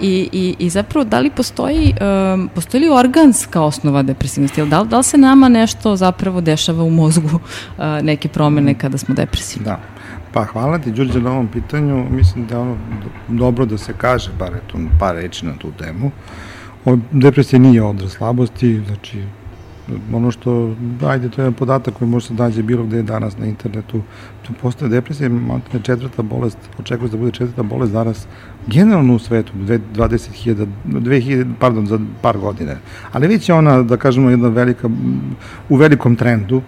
i, i, i zapravo da li postoji, um, postoji li organska osnova depresivnosti da, da li se nama nešto zapravo dešava u mozgu uh, neke promene kada smo depresivni? Da. Pa hvala ti Đurđe na ovom pitanju. Mislim da je ono dobro da se kaže bar eto, par reči na tu temu. O, depresija nije odraz slabosti, znači ono što, ajde, to je jedan podatak koji može se dađe bilo gde danas na internetu, to postoje depresija, maltene četvrta bolest, očekuje se da bude četvrta bolest danas, generalno u svetu, 20.000, 2000, pardon, za par godine. Ali već je ona, da kažemo, jedna velika, u velikom trendu,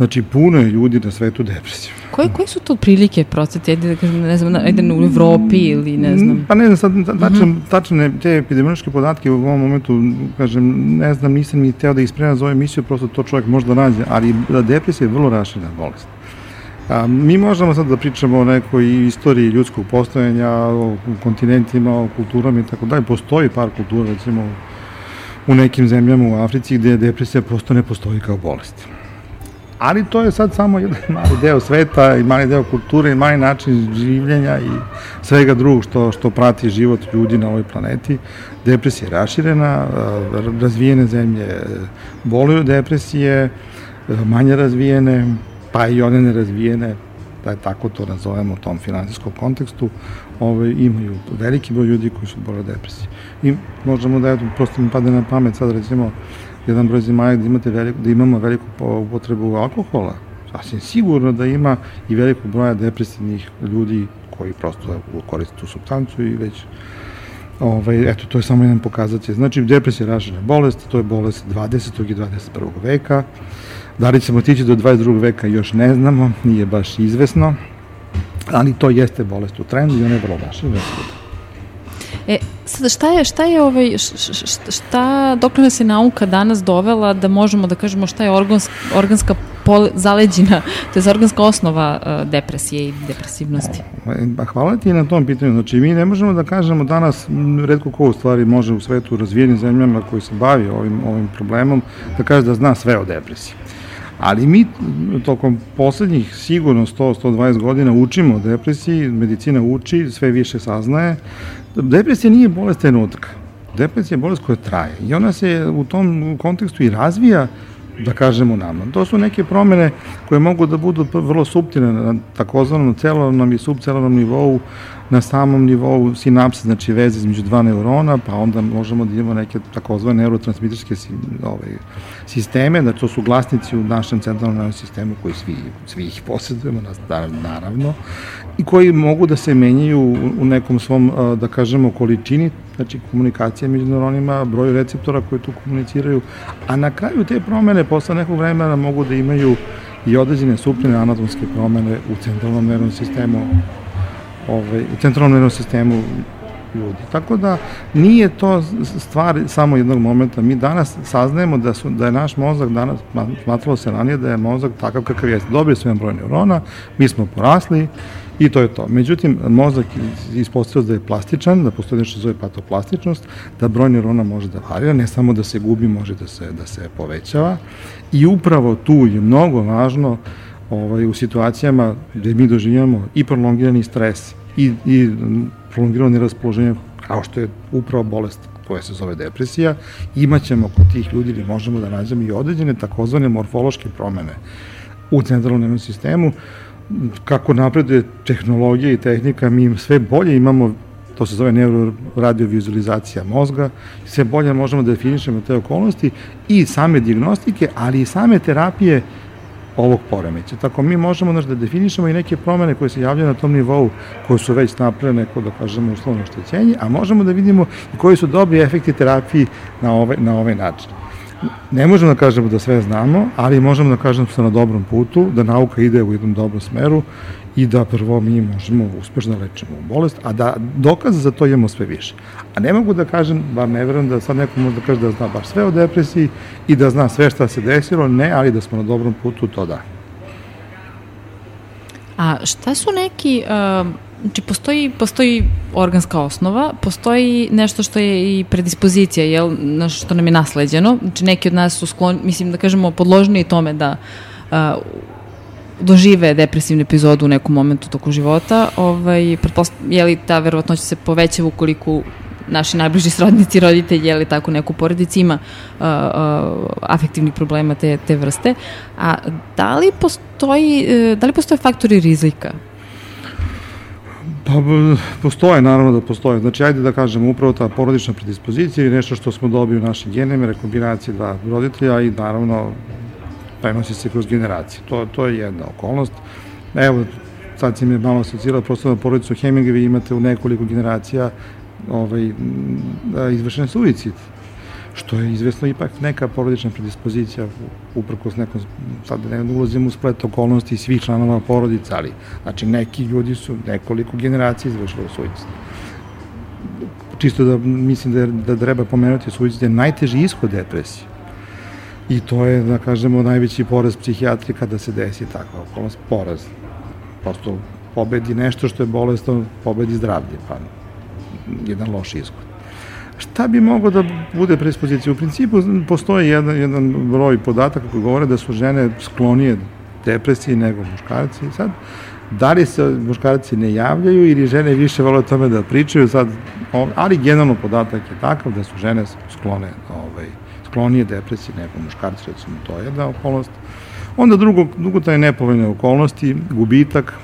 Znači, puno je ljudi na svetu depresivno. Koje, koje su to prilike procete, ajde da kažem, ne znam, ajde u Evropi ili ne znam? Pa ne znam, sad tačne, mm -hmm. tačne te epidemiološke podatke u ovom momentu, kažem, ne znam, nisam ni teo da ispremam za ovu emisiju, prosto to čovjek može da nađe, ali da depresija je vrlo raširna bolest. A, mi možemo sad da pričamo o nekoj istoriji ljudskog postojanja, o kontinentima, o kulturama i tako dalje. Postoji par kultura, recimo, u nekim zemljama u Africi gde depresija prosto ne postoji kao bolest ali to je sad samo jedan mali deo sveta i mali deo kulture i mali način življenja i svega drugog što, što prati život ljudi na ovoj planeti. Depresija je raširena, razvijene zemlje boluju depresije, manje razvijene, pa i one nerazvijene, da je tako to nazovemo u tom finansijskom kontekstu, ove, imaju veliki broj ljudi koji su bole depresije. I možemo da, eto, prosto mi pade na pamet sad recimo, jedan broj zemalja da, imate veliko, da imamo veliku upotrebu alkohola. Sasvim sigurno da ima i veliko broja depresivnih ljudi koji prosto koriste tu substancu i već Ovaj, eto, to je samo jedan pokazatelj. Znači, depresija je ražena bolest, to je bolest 20. i 21. veka. Da li ćemo tići do 22. veka još ne znamo, nije baš izvesno, ali to jeste bolest u trendu i ona je vrlo rašena. E, sad šta je, šta je ovaj, šta, dok nas je nauka danas dovela da možemo da kažemo šta je organska, organska pol, zaleđina, to je organska osnova uh, depresije i depresivnosti? Pa hvala ti na tom pitanju. Znači, mi ne možemo da kažemo danas, redko ko u stvari može u svetu razvijenim zemljama koji se bavi ovim, ovim problemom, da kaže da zna sve o depresiji. Ali mi tokom poslednjih sigurno 100-120 godina učimo o depresiji, medicina uči, sve više saznaje. Depresija nije bolest trenutka. Depresija je bolest koja traje i ona se u tom kontekstu i razvija da kažemo nama. To su neke promene koje mogu da budu vrlo subtilne na takozvanom celovnom i subcelovnom nivou, na samom nivou sinapse, znači veze između dva neurona, pa onda možemo da imamo neke takozvane neurotransmiterske ovaj, sisteme, da to su glasnici u našem centralnom sistemu koji svi, svi ih posjedujemo, naravno, i koji mogu da se menjaju u nekom svom, da kažemo, količini, znači komunikacija među neuronima, broju receptora koji tu komuniciraju, a na kraju te promene posle nekog vremena mogu da imaju i određene supljene anatomske promene u centralnom nervnom sistemu ovaj, u centralnom nervnom sistemu ljudi. Tako da nije to stvar samo jednog momenta. Mi danas saznajemo da, su, da je naš mozak danas, smatralo se ranije da je mozak takav kakav jeste. Dobio sam broj neurona, mi smo porasli i to je to. Međutim, mozak ispostavio da je plastičan, da postoji nešto zove patoplastičnost, da broj neurona može da varira, ne samo da se gubi, može da se, da se povećava i upravo tu je mnogo važno ovaj, u situacijama gde mi doživljamo i prolongirani stres i, i prolongirano raspoloženje, kao što je upravo bolest koja se zove depresija, imaćemo kod tih ljudi ili možemo da nađemo i određene takozvane morfološke promene u centralnom nervnom sistemu. Kako napreduje tehnologija i tehnika, mi sve bolje imamo to se zove neuroradiovizualizacija mozga, sve bolje možemo da definišemo te okolnosti i same diagnostike, ali i same terapije ovog poremeća. Tako mi možemo znači, da definišemo i neke promene koje se javljaju na tom nivou, koje su već napravljene, neko da kažemo uslovno štećenje, a možemo da vidimo i koji su dobri efekti terapiji na ovaj, na ovaj način. Ne možemo da kažemo da sve znamo, ali možemo da kažemo da smo na dobrom putu, da nauka ide u jednom dobrom smeru i da prvo mi možemo uspešno da lečimo bolest, a da dokaza za to imamo sve više. A ne mogu da kažem, bar ne verujem da sad neko može da kaže da zna baš sve o depresiji i da zna sve šta se desilo, ne, ali da smo na dobrom putu, to da. A šta su neki, uh, znači postoji, postoji organska osnova, postoji nešto što je i predispozicija, jel, na što nam je nasleđeno, znači neki od nas su skloni, mislim da kažemo podložni tome da uh, dožive depresivnu epizodu u nekom momentu toku života, ovaj, je li ta verovatnoća se poveća ukoliko naši najbliži srodnici, roditelji, je li tako neku porodici ima uh, uh, afektivnih problema te, te vrste. A da li postoji, uh, da li postoje faktori rizika? Pa postoje, naravno da postoje. Znači, ajde da kažemo, upravo ta porodična predispozicija je nešto što smo dobili u našim genima, rekombinacije dva roditelja i naravno prenosi se kroz generacije. To, to je jedna okolnost. Evo, sad si me malo asocirala prosto na porodicu Hemingway, imate u nekoliko generacija ovaj, izvršen suicid što je izvesno ipak neka porodična predispozicija uprkos nekom, sad ne ulazimo u splet okolnosti svih članova porodica, ali znači neki ljudi su nekoliko generacija izvršili suicid. Čisto da mislim da, da treba pomenuti suicid je najteži ishod depresije. I to je, da kažemo, najveći poraz psihijatri kada se desi takva okolnost, poraz. Prosto pobedi nešto što je bolestno, pobedi zdravlje, pa jedan loš ishod. Šta bi moglo da bude predispozicija? U principu postoji jedan, jedan broj podataka koji govore da su žene sklonije depresiji nego muškarci. I sad, da li se muškarci ne javljaju ili žene više vole tome da pričaju, sad, ali generalno podatak je takav da su žene sklone, ovaj, sklonije depresiji nego muškarci, recimo, to je jedna okolnost. Onda drugo, drugo taj nepovoljne okolnosti, gubitak,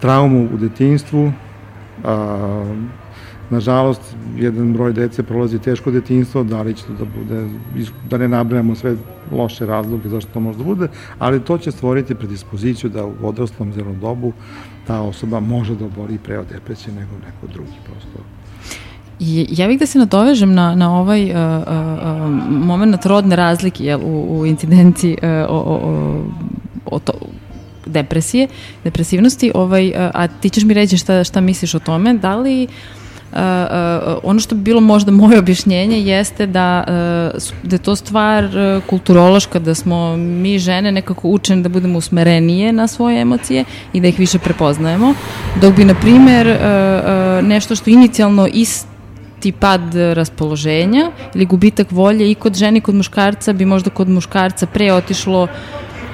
traumu u detinstvu, a, nažalost, jedan broj dece prolazi teško detinstvo, da li će to da bude, da ne nabrajamo sve loše razloge zašto to može da bude, ali to će stvoriti predispoziciju da u odraslom zelom dobu ta osoba može da obori pre od depresije nego neko drugi prosto. I ja bih da se nadovežem na, na ovaj uh, uh, moment rodne razlike jel, u, u incidenciji uh, o, o, o to, depresije, depresivnosti, ovaj, uh, a ti ćeš mi reći šta, šta misliš o tome, da li uh, Uh, uh, ono što bi bilo možda moje objašnjenje jeste da, uh, da je to stvar kulturološka, da smo mi žene nekako učene da budemo usmerenije na svoje emocije i da ih više prepoznajemo, dok bi, na primer, nešto što inicijalno isti pad raspoloženja ili gubitak volje i kod žene i kod muškarca bi možda kod muškarca pre otišlo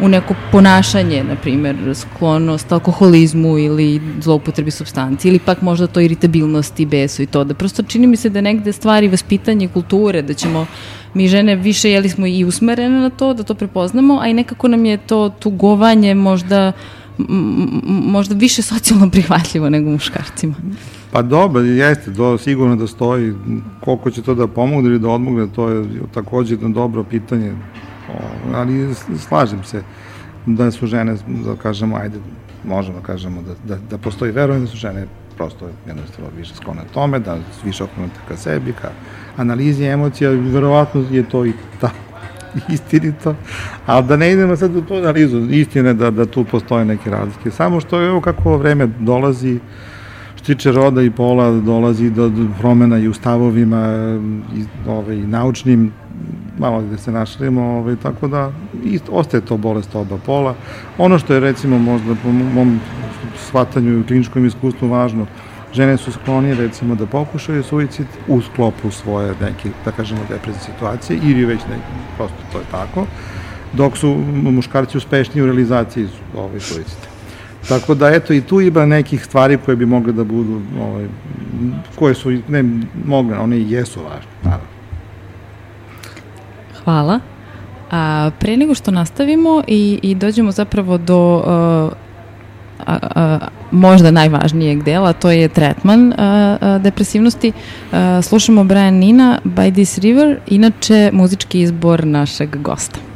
u neko ponašanje, na primjer, sklonost alkoholizmu ili zloupotrebi substanci, ili pak možda to iritabilnosti, besu i to, da prosto čini mi se da negde stvari vaspitanje kulture, da ćemo mi žene više jeli smo i usmerene na to, da to prepoznamo, a i nekako nam je to tugovanje možda možda više socijalno prihvatljivo nego muškarcima. Pa dobro, jeste, do, sigurno da stoji koliko će to da pomogne ili da odmogne, to je takođe jedno dobro pitanje ali slažem se da su žene, da kažemo, ajde, možemo da kažemo da, da, da postoji verovanje da su žene prosto jednostavno više sklone tome, da su više okrenute ka sebi, ka analizi emocija, verovatno je to i tako istinito, ali da ne idemo sad u tu analizu, istine da, da tu postoje neke razlike. Samo što je evo kako vreme dolazi, tiče roda i pola, dolazi do promena i u stavovima, i, ovaj, naučnim, malo gde se našlimo, ovaj, tako da ist, ostaje to bolest oba pola. Ono što je recimo možda po mom shvatanju i kliničkom iskustvu važno, žene su sklonije recimo da pokušaju suicid u sklopu svoje neke, da kažemo, depresivne situacije ili već neki, prosto to je tako, dok su muškarci uspešni u realizaciji ovaj suicida. Tako da, eto, i tu ima nekih stvari koje bi mogle da budu, ovaj, koje su, ne mogle, one i jesu važne, naravno. Hvala. A, pre nego što nastavimo i, i dođemo zapravo do uh, a, a, možda najvažnijeg dela, to je tretman a, a, depresivnosti. A, slušamo Brian Nina, By This River, inače muzički izbor našeg gosta.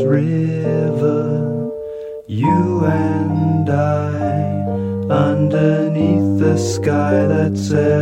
river, you and I, underneath the sky that's ever.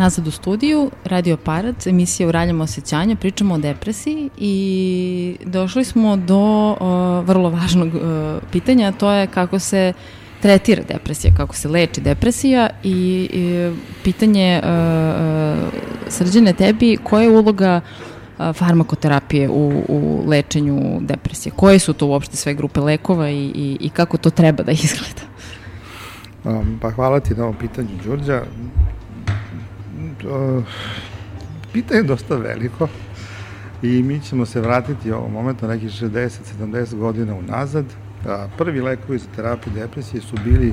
Nazad u studiju, Radio Parac, emisija Uraljamo osjećanja, pričamo o depresiji i došli smo do uh, vrlo važnog uh, pitanja, to je kako se tretira depresija, kako se leči depresija i, i pitanje uh, uh, srđene tebi, koja je uloga farmakoterapije u, u lečenju depresije? Koje su to uopšte sve grupe lekova i, i, i kako to treba da izgleda? Um, pa hvala ti na ovom pitanju, Đurđa uh, pitanje je dosta veliko i mi ćemo se vratiti ovom momentu nekih 60-70 godina unazad. Prvi lekovi za terapiju depresije su bili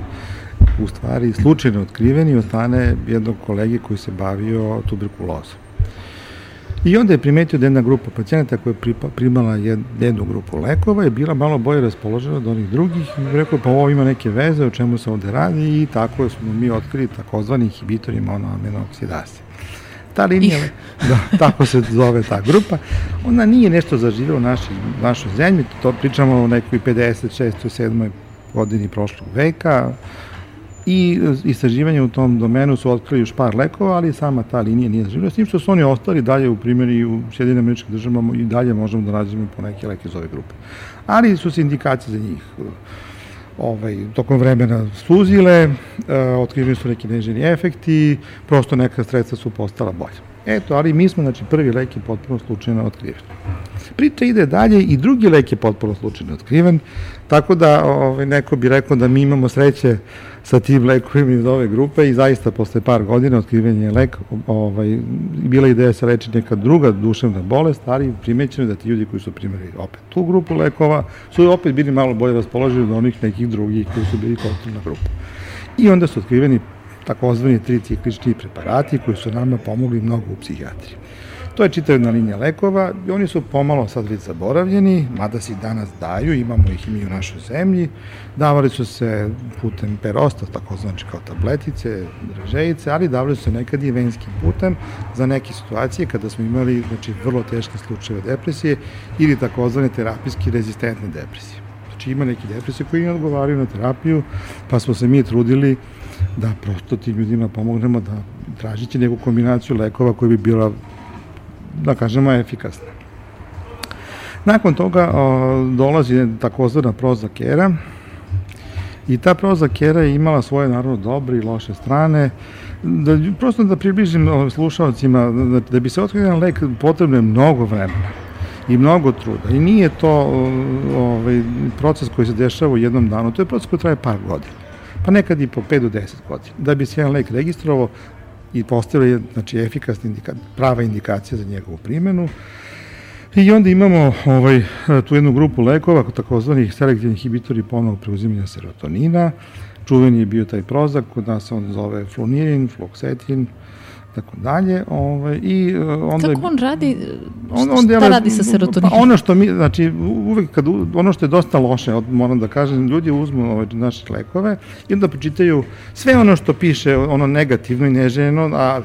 u stvari slučajno otkriveni od strane jednog kolege koji se bavio tuberkulozom. I onda je primetio da jedna grupa pacijenata koja je primala jednu grupu lekova je bila malo bolje raspoložena od onih drugih i rekao pa ovo ima neke veze o čemu se ovde radi i tako smo mi otkrili takozvani inhibitori monoaminooksidase. Ta linija, da, tako se zove ta grupa, ona nije nešto zaživela u našoj, našoj zemlji, to pričamo o nekoj 56. 7. godini prošlog veka, i istraživanja u tom domenu su otkrili još par lekova, ali sama ta linija nije zaživljena, s tim što su oni ostali dalje u primjeri u Sjedinim američkih državama i dalje možemo da nađemo po neke leke iz ove grupe. Ali su se indikacije za njih ovaj, tokom vremena suzile, uh, otkriveni su neki neženi efekti, prosto neka sredstva su postala bolja. Eto, ali mi smo, znači, prvi lek je potpuno slučajno otkriven. Priča ide dalje i drugi lek je potpuno slučajno otkriven, tako da ovaj, neko bi rekao da mi imamo sreće sa tim lekovima iz ove grupe i zaista posle par godina otkriven je lek, ovaj, bila ideja se leči neka druga duševna bolest, ali primećeno da ti ljudi koji su primjeri opet tu grupu lekova su opet bili malo bolje raspoloženi od onih nekih drugih koji su bili kontrolna grupa. I onda su otkriveni takozvani triciklični preparati koji su nama pomogli mnogo u psihijatriji. To je čitava jedna linija lekova i oni su pomalo sad već zaboravljeni, mada se danas daju, imamo ih i mi u našoj zemlji. Davali su se putem perosta, tako znači kao tabletice, dražejice, ali davali su se nekad i venskim putem za neke situacije kada smo imali znači, vrlo teške slučajeve depresije ili takozvane terapijski rezistentne depresije. Znači ima neki depresije koji ne odgovaraju na terapiju, pa smo se mi trudili da prosto tim ljudima pomognemo da tražiće neku kombinaciju lekova koja bi bila da kažemo, efikasna. Nakon toga o, dolazi takozvana prozakera i ta prozakera je imala svoje naravno dobre i loše strane. Da, prosto da približim slušalcima, da, da bi se otkrio lek potrebno je mnogo vremena i mnogo truda. I nije to ovaj, proces koji se dešava u jednom danu, to je proces koji traje par godina. Pa nekad i po 5 do 10 godina. Da bi se jedan lek registrovao, i postavila je znači, efikasna indika, prava indikacija za njegovu primenu. I onda imamo ovaj, tu jednu grupu lekova, takozvanih selektivnih inhibitori ponovog preuzimanja serotonina. Čuveni je bio taj prozak, kod nas on zove flunirin, fluoxetin, tako dalje. Ovaj, i, uh, onda Kako on radi, on, on šta radi sa serotoninom? Pa ono što mi, znači, uvek kad, ono što je dosta loše, moram da kažem, ljudi uzmu ovaj, naše lekove i onda počitaju sve ono što piše, ono negativno i neželjeno, a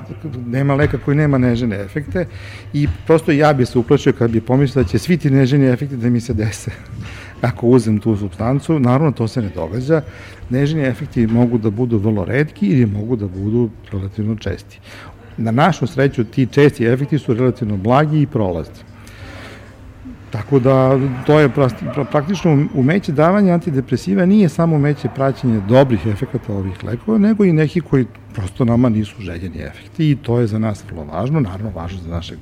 nema leka koji nema nežene efekte i prosto ja bi se uplašio kad bi pomislio da će svi ti neženi efekti da mi se dese ako uzem tu substancu, naravno to se ne događa, neženi efekti mogu da budu vrlo redki ili mogu da budu relativno česti. Na našu sreću ti česti efekti su relativno blagi i prolazni. Tako da to je praktično umeće davanja antidepresiva nije samo umeće praćenja dobrih efekata ovih lekova, nego i neki koji prosto nama nisu željeni efekti i to je za nas vrlo važno, naravno važno za našeg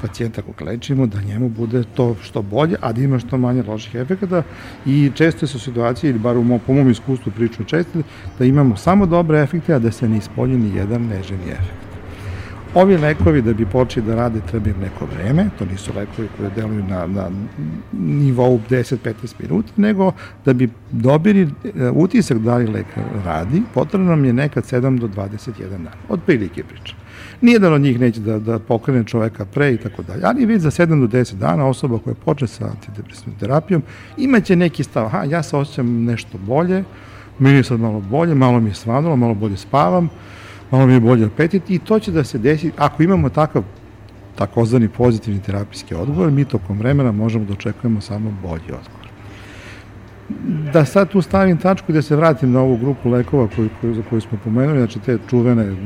pacijenta kog lečimo, da njemu bude to što bolje, a da ima što manje loših efekata i često su situacije, ili bar u mom, po mom iskustvu priču često, da imamo samo dobre efekte, a da se ne ispolji ni jedan neženi efekt. Ovi lekovi da bi počeli da rade treba im neko vreme, to nisu lekovi koji deluju na, na nivou 10-15 minuta, nego da bi dobili e, utisak da li lek radi, potrebno nam je nekad 7 do 21 dana, od prilike priča. Nijedan od njih neće da, da pokrene čoveka pre i tako dalje, ali već za 7 do 10 dana osoba koja počne sa antidepresivnom terapijom imaće neki stav, aha, ja se osjećam nešto bolje, meni je sad malo bolje, malo mi je svanulo, malo bolje spavam, malo mi je bolje apetit i to će da se desi, ako imamo takav takozvani pozitivni terapijski odgovor, mi tokom vremena možemo da očekujemo samo bolji odgovor. Da sad tu stavim tačku i da se vratim na ovu grupu lekova koju, koju, za koju smo pomenuli, znači te čuvene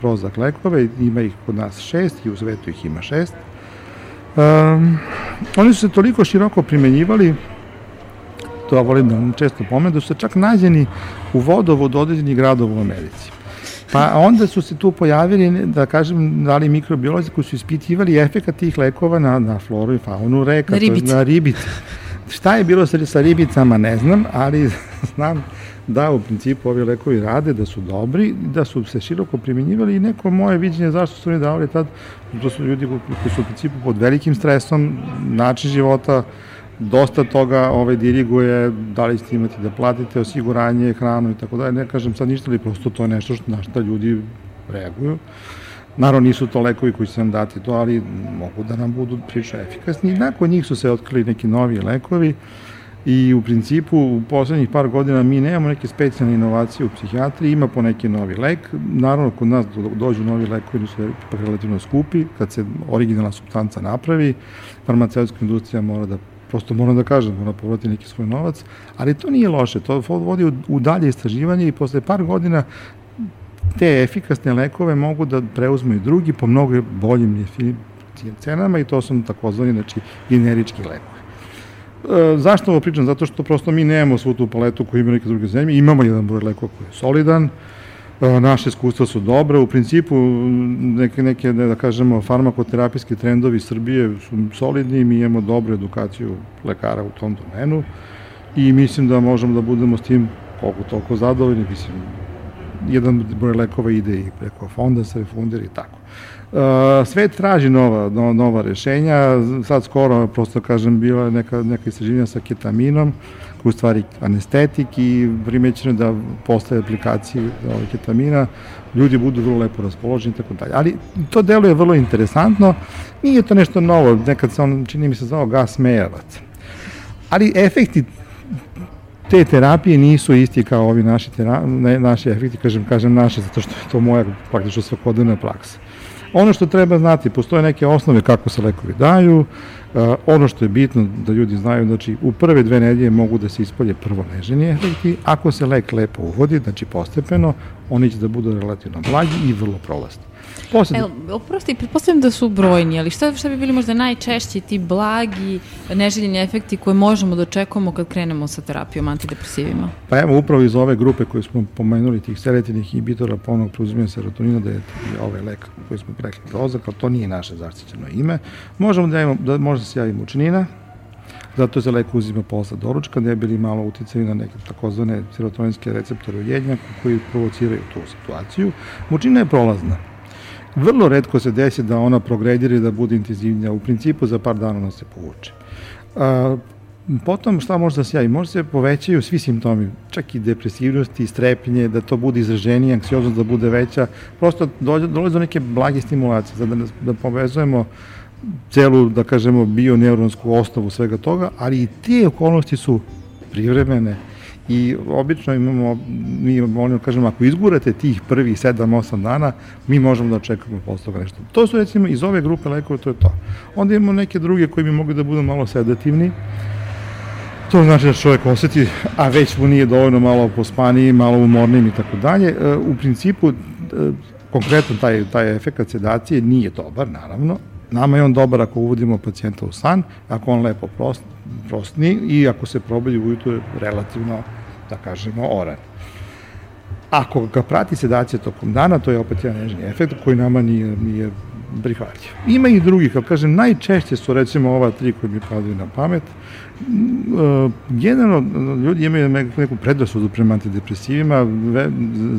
Prozac lekove, ima ih kod nas šest i u svetu ih ima šest. Um, oni su se toliko široko primenjivali, to ja volim da često pomenem, da su čak nađeni u vodovodu određenih gradova u Americi. Pa onda su se tu pojavili, da kažem, dali mikrobiolozi koji su ispitivali efekat tih lekova na, na floru i faunu reka. Na ribice. Na ribice. Šta je bilo sa, sa ribicama, ne znam, ali znam da u principu ovi lekovi rade, da su dobri, da su se široko primjenjivali i neko moje viđenje zašto su oni davali tad, to su ljudi koji su u principu pod velikim stresom, način života, dosta toga ovaj, diriguje, da li ste imati da platite osiguranje, hranu i tako dalje, ne kažem sad ništa, ali prosto to je nešto što, na što ljudi reaguju. Naravno nisu to lekovi koji će nam dati to, ali mogu da nam budu priča efikasni. I nakon njih su se otkrili neki novi lekovi i u principu u poslednjih par godina mi nemamo neke specijalne inovacije u psihijatriji, ima po neki novi lek. Naravno, kod nas dođu novi lekovi su relativno skupi, kad se originalna substanca napravi, farmaceutska industrija mora da prosto moram da kažem, mora povrati neki svoj novac, ali to nije loše, to vodi u, dalje istraživanje i posle par godina te efikasne lekove mogu da preuzmu i drugi po mnogo boljim cenama i to su takozvani znači, generički lekovi. E, zašto ovo pričam? Zato što prosto mi nemamo svu tu paletu koju imaju neke druge zemlje, imamo jedan broj lekova koji je solidan, naše iskustva su dobre, u principu neke, neke da kažemo, farmakoterapijski trendovi Srbije su solidni, mi imamo dobru edukaciju lekara u tom domenu i mislim da možemo da budemo s tim koliko toliko zadovoljni, mislim, jedan broj lekova ide i preko fonda sa refunder i tako. Uh, sve traži nova, no, nova rešenja, sad skoro, prosto kažem, bila je neka, neka istraživanja sa ketaminom, u stvari anestetik i primećeno da postaje aplikacije ovaj ketamina, ljudi budu vrlo lepo raspoloženi i tako dalje. Ali to deluje vrlo interesantno, nije to nešto novo, nekad se on, čini mi se, zvao gas mejavac. Ali efekti te terapije nisu isti kao ovi naši, ne, naši efekti, kažem, kažem naše, zato što je to moja praktično svakodnevna praksa. Ono što treba znati, postoje neke osnove kako se lekovi daju, uh, ono što je bitno da ljudi znaju, znači u prve dve nedelje mogu da se ispolje prvo neženi efekti, ako se lek lepo uvodi, znači postepeno, oni će da budu relativno blagi i vrlo prolazni. Posle... Evo, oprosti, pretpostavljam da su brojni, ali šta, šta bi bili možda najčešći ti blagi, neželjeni efekti koje možemo da očekujemo kad krenemo sa terapijom antidepresivima? Pa evo, upravo iz ove grupe koje smo pomenuli, tih selektivnih inhibitora ponovnog preuzimanja serotonina, da je ovaj lek koji smo rekli Prozac, ali to nije naše zaštićeno ime, možemo da, imamo, da može da se javi mučnina, zato se lek uzima posle doručka, je bili malo uticali na neke takozvane serotoninske receptore u jednjaku koji provociraju tu situaciju. Mučina je prolazna Vrlo redko se desi da ona progredira i da bude intenzivnija. U principu za par dana ona se povuče. A, potom šta može da se javi? Može se povećaju svi simptomi, čak i depresivnost i strepnje, da to bude izraženije, anksioznost da bude veća. Prosto dolazi do neke blage stimulacije, da, da povezujemo celu, da kažemo, bioneuronsku osnovu svega toga, ali i te okolnosti su privremene i obično imamo, mi volim da kažemo, ako izgurate tih prvih 7-8 dana, mi možemo da očekujemo posle toga nešto. To su recimo iz ove grupe lekova, to je to. Onda imamo neke druge koji bi mogli da budu malo sedativni, To znači da čovjek oseti, a već mu nije dovoljno malo pospaniji, malo umornijim i tako dalje. E, u principu, e, konkretno taj, taj efekt sedacije nije dobar, naravno, Nama je on dobar ako uvodimo pacijenta u san, ako on lepo prost, prostni i ako se probudi ujutru relativno, da kažemo, oran. Ako ga prati sedacija tokom dana, to je opet jedan nežni efekt koji nama nije, nije prihvatljiv. Ima i drugih, ali kažem, najčešće su recimo ova tri koje mi padaju na pamet. Mm, e, generalno, ljudi imaju neku predrasudu prema antidepresivima,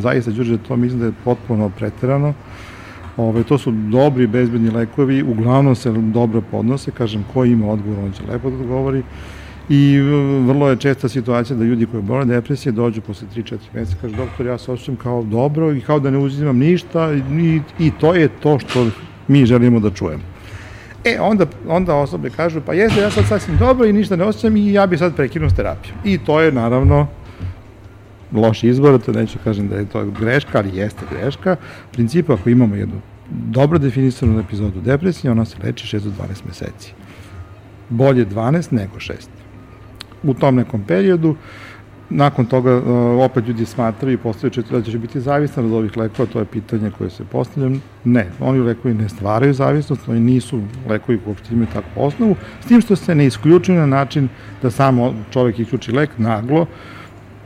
zaista, Đurđe, to mislim da je potpuno preterano. Ove, to su dobri, bezbedni lekovi, uglavnom se dobro podnose, kažem, ko ima odgovor, on će lepo da odgovori. I vrlo je česta situacija da ljudi koji bole depresije dođu posle 3-4 meseca, kaže, doktor, ja se osjećam kao dobro i kao da ne uzimam ništa i, i to je to što mi želimo da čujemo. E, onda, onda osobe kažu, pa jeste, ja sad sasvim dobro i ništa ne osjećam i ja bi sad prekinuo s terapijom. I to je, naravno, loš izbor, to neću kažem da je to greška, ali jeste greška. U principu, ako imamo jednu dobro definisanu epizodu depresije, ona se leči 6 do 12 meseci. Bolje 12 nego 6. U tom nekom periodu, nakon toga uh, opet ljudi smatraju i postavljaju da će biti zavistan od ovih lekova, to je pitanje koje se postavlja. Ne, oni lekovi ne stvaraju zavisnost, oni nisu lekovi koji uopšte imaju takvu osnovu, s tim što se ne isključuju na način da samo čovek isključi lek naglo,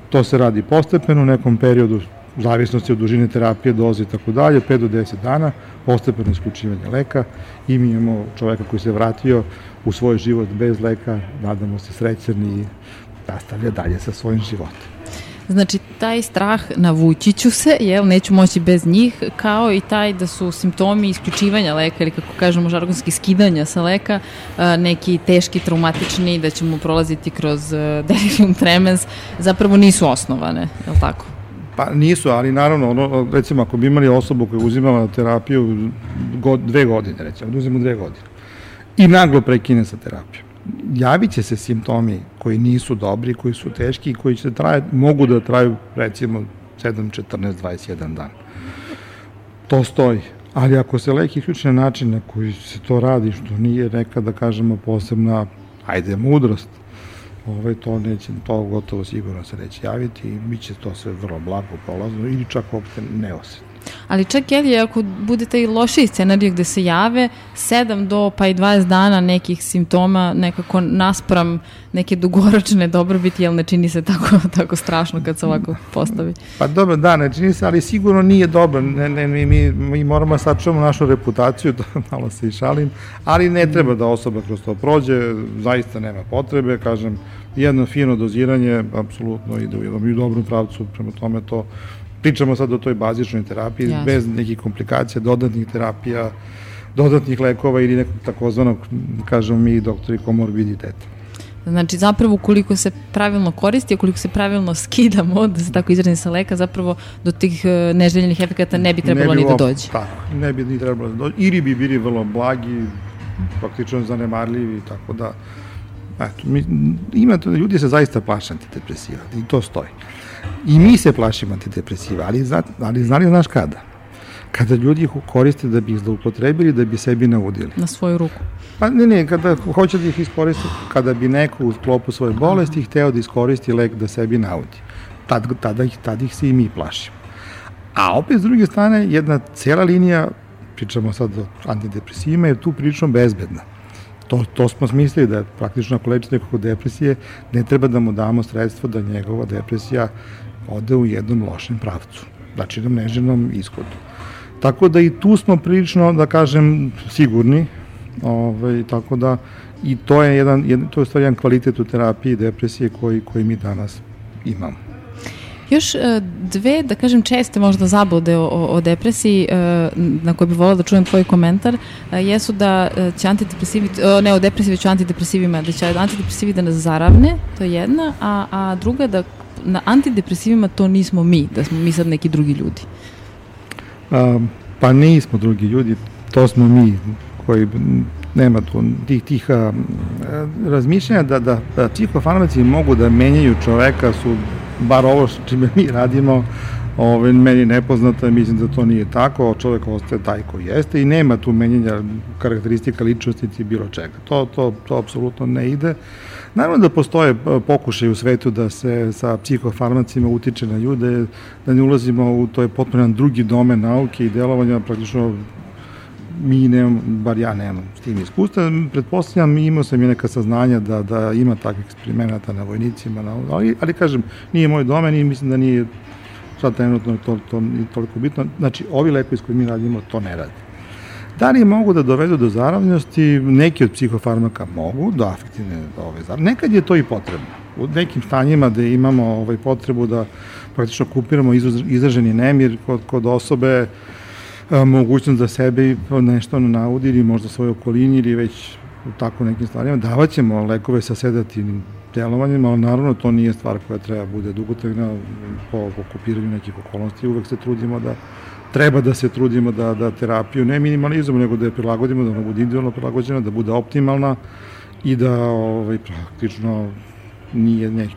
To se radi postepeno u nekom periodu zavisnosti od dužine terapije, doze i tako dalje, 5 do 10 dana, postepeno isključivanje leka i mi imamo čoveka koji se vratio u svoj život bez leka, nadamo se srećan i nastavlja dalje sa svojim životom. Znači, taj strah navući ću se, jel, neću moći bez njih, kao i taj da su simptomi isključivanja leka ili kako kažemo žargonski skidanja sa leka, neki teški, traumatični, da ćemo prolaziti kroz delirium tremens, zapravo nisu osnovane, je li tako? Pa nisu, ali naravno, ono, recimo ako bi imali osobu koja je uzimala terapiju god, dve godine, recimo, da uzimo dve godine, i naglo prekine sa terapijom, javit će se simptomi koji nisu dobri, koji su teški i koji će traje, mogu da traju recimo 7, 14, 21 dan. To stoji. Ali ako se lek isključi na način na koji se to radi, što nije neka, da kažemo, posebna, ajde, mudrost, ovaj, to, neće, to gotovo sigurno se neće javiti i bit će to sve vrlo blago prolazno ili čak uopšte neosetno. Ali čak je ako bude taj lošiji scenarij gde se jave 7 do pa i 20 dana nekih simptoma nekako naspram neke dugoročne dobrobiti, jel ne čini se tako, tako strašno kad se ovako postavi? Pa dobro, da, ne čini se, ali sigurno nije dobro. Ne, ne, mi, mi, mi moramo da sačuvamo našu reputaciju, to malo se i šalim, ali ne treba da osoba kroz to prođe, zaista nema potrebe, kažem, jedno fino doziranje, apsolutno ide u jednom i dobrom pravcu, prema tome to Pričamo sad o toj bazičnoj terapiji, Jasne. bez nekih komplikacija, dodatnih terapija, dodatnih lekova ili nekog takozvanog, kažemo mi, doktori komorbiditeta. Znači, zapravo, ukoliko se pravilno koristi, ukoliko se pravilno skidamo, da se tako izrazim sa leka, zapravo do tih e, neželjenih efekata ne bi trebalo ne bi ni da dođe. Tako, ne bi ni trebalo da dođe. Ili bi bili vrlo blagi, praktično zanemarljivi, tako da, eto, mi, ima to, ljudi se zaista plaše antidepresiva i to stoji. I mi se plašimo antidepresiva, ali, zna, ali znali znaš kada? Kada ljudi ih koriste da bi ih zloupotrebili, da bi sebi naudili. Na svoju ruku. Pa ne, ne, kada hoće da ih iskoristi, kada bi neko u sklopu svoje bolesti hteo da iskoristi lek da sebi naudi. Tad, tada, ih, tada ih se i mi plašimo. A opet s druge strane, jedna cela linija, pričamo sad o antidepresivima, je tu prilično bezbedna. To, to smo smislili da praktično ako lečite nekog depresije, ne treba da mu damo sredstvo da njegova depresija ode u jednom lošem pravcu, znači na neželjnom ishodu. Tako da i tu smo prilično, da kažem, sigurni, ovaj, tako da i to je jedan, jedan to je stvar jedan kvalitet u terapiji depresije koji, koji mi danas imamo. Još e, dve, da kažem, česte možda zablude o, o depresiji e, na koje bih volila da čujem tvoj komentar, e, jesu da će antidepresivi, ne o depresiji, već o antidepresivima, da će antidepresivi da nas zaravne, to je jedna, a, a druga da na antidepresivima to nismo mi, da smo mi sad neki drugi ljudi. A, pa nismo drugi ljudi, to smo mi koji nema tu tih, tih a, razmišljanja da, da, da psihofarmaci mogu da menjaju čoveka su bar ovo što čime mi radimo ove, meni nepoznato, mislim da to nije tako, čovek ostaje taj koji jeste i nema tu menjenja karakteristika ličnosti ti bilo čega. To, to, to apsolutno ne ide. Naravno da postoje e, pokušaj u svetu da se sa psihofarmacima utiče na ljude, da ne ulazimo u to je potpuno drugi domen nauke i delovanja, praktično mi nemam, bar ja nemam s tim iskustva. Pretpostavljam, imao sam i neka saznanja da, da ima takvih eksperimenata na vojnicima, na, ali, ali kažem, nije moj domen i mislim da nije sad trenutno to, to, toliko bitno. Znači, ovi lekovi s kojim mi radimo to ne radi. Da li mogu da dovedu do zaravljenosti? Neki od psihofarmaka mogu, do afektivne ove zaravljenosti. Nekad je to i potrebno. U nekim stanjima da imamo ovaj, potrebu da praktično kupiramo izraženi nemir kod, kod osobe, mogućnost da sebe nešto naudi ili možda svoje okolini ili već u tako nekim stvarima, davaćemo lekove sa sedativnim delovanjem, ali naravno to nije stvar koja treba bude dugotrajna po, kopiranju nekih okolnosti. Uvek se trudimo da treba da se trudimo da, da terapiju ne minimalizujemo, nego da je prilagodimo, da ona bude individualno prilagođena, da bude optimalna i da ovaj, praktično nije neki,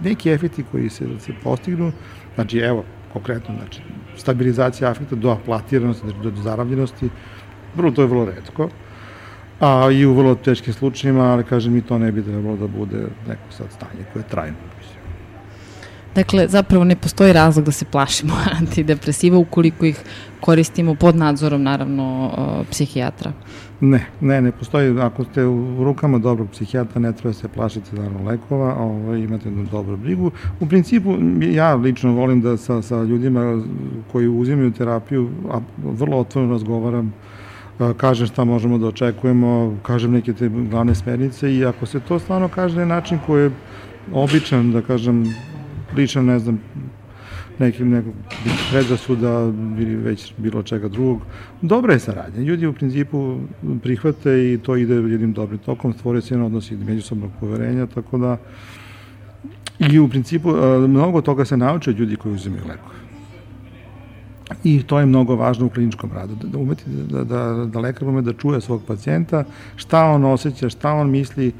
neki efekti koji se, se postignu, znači evo, konkretno, znači, stabilizacija afekta do aplatiranosti, znači do zaravljenosti, vrlo, to je vrlo redko, a i u vrlo teškim slučajima, ali kažem mi to ne bi trebalo da bude neko sad stanje koje je trajno. Dakle, zapravo ne postoji razlog da se plašimo antidepresiva ukoliko ih koristimo pod nadzorom, naravno, psihijatra. Ne, ne, ne postoji. Ako ste u rukama dobrog psihijatra, ne treba se plašiti naravno lekova, ovaj, imate jednu dobru brigu. U principu, ja lično volim da sa, sa ljudima koji uzimaju terapiju, a vrlo otvoreno razgovaram, kažem šta možemo da očekujemo, kažem neke te glavne smernice i ako se to stvarno kaže na način koji je običan, da kažem, ličan, ne znam, nekim nekog predrasuda ili već bilo čega drugog. Dobra je saradnja. Ljudi u principu prihvate i to ide jednim dobrim tokom, stvore se jedan odnos i međusobnog poverenja, tako da i u principu mnogo toga se nauče ljudi koji uzimaju lekove. I to je mnogo važno u kliničkom radu, da, da umeti da, da, da lekar ume da čuje svog pacijenta, šta on osjeća, šta on misli,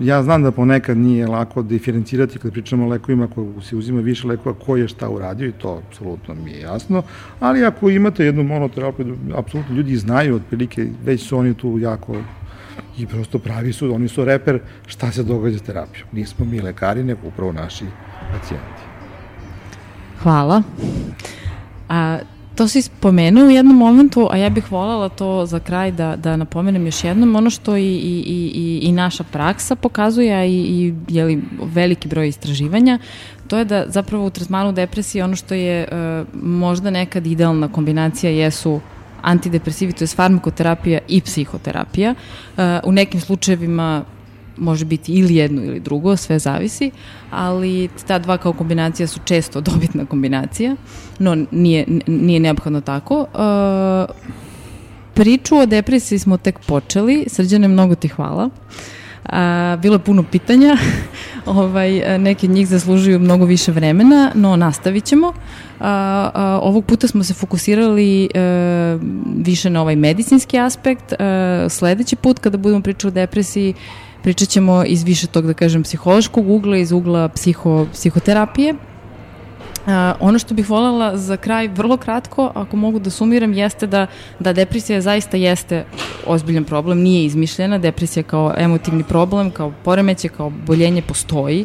ja znam da ponekad nije lako diferencirati kad pričamo o lekovima koji se uzima više lekova ko je šta uradio i to apsolutno mi je jasno, ali ako imate jednu monoterapiju, apsolutno ljudi znaju otprilike, već su oni tu jako i prosto pravi su, oni su reper šta se događa s terapijom. Nismo mi lekari, nego upravo naši pacijenti. Hvala. A, To si spomenuo u jednom momentu, a ja bih voljela to za kraj da, da napomenem još jednom, ono što i, i, i, i naša praksa pokazuje, i, i jeli, veliki broj istraživanja, to je da zapravo u tretmanu depresije ono što je uh, možda nekad idealna kombinacija jesu antidepresivi, to je farmakoterapija i psihoterapija. Uh, u nekim slučajevima može biti ili jedno ili drugo, sve zavisi, ali ta dva kao kombinacija su često dobitna kombinacija, no nije, nije neophodno tako. Uh, priču o depresiji smo tek počeli, srđane, mnogo ti hvala. A, bilo je puno pitanja, ovaj, neki od njih zaslužuju mnogo više vremena, no nastavit ćemo. A, a, ovog puta smo se fokusirali a, e, više na ovaj medicinski aspekt. A, sledeći put kada budemo pričali o depresiji, Pričat ćemo iz više tog, da kažem, psihološkog ugla, iz ugla psiho, psihoterapije. Uh, ono što bih voljela za kraj, vrlo kratko, ako mogu da sumiram, jeste da, da depresija zaista jeste ozbiljan problem, nije izmišljena, depresija kao emotivni problem, kao poremeće, kao boljenje postoji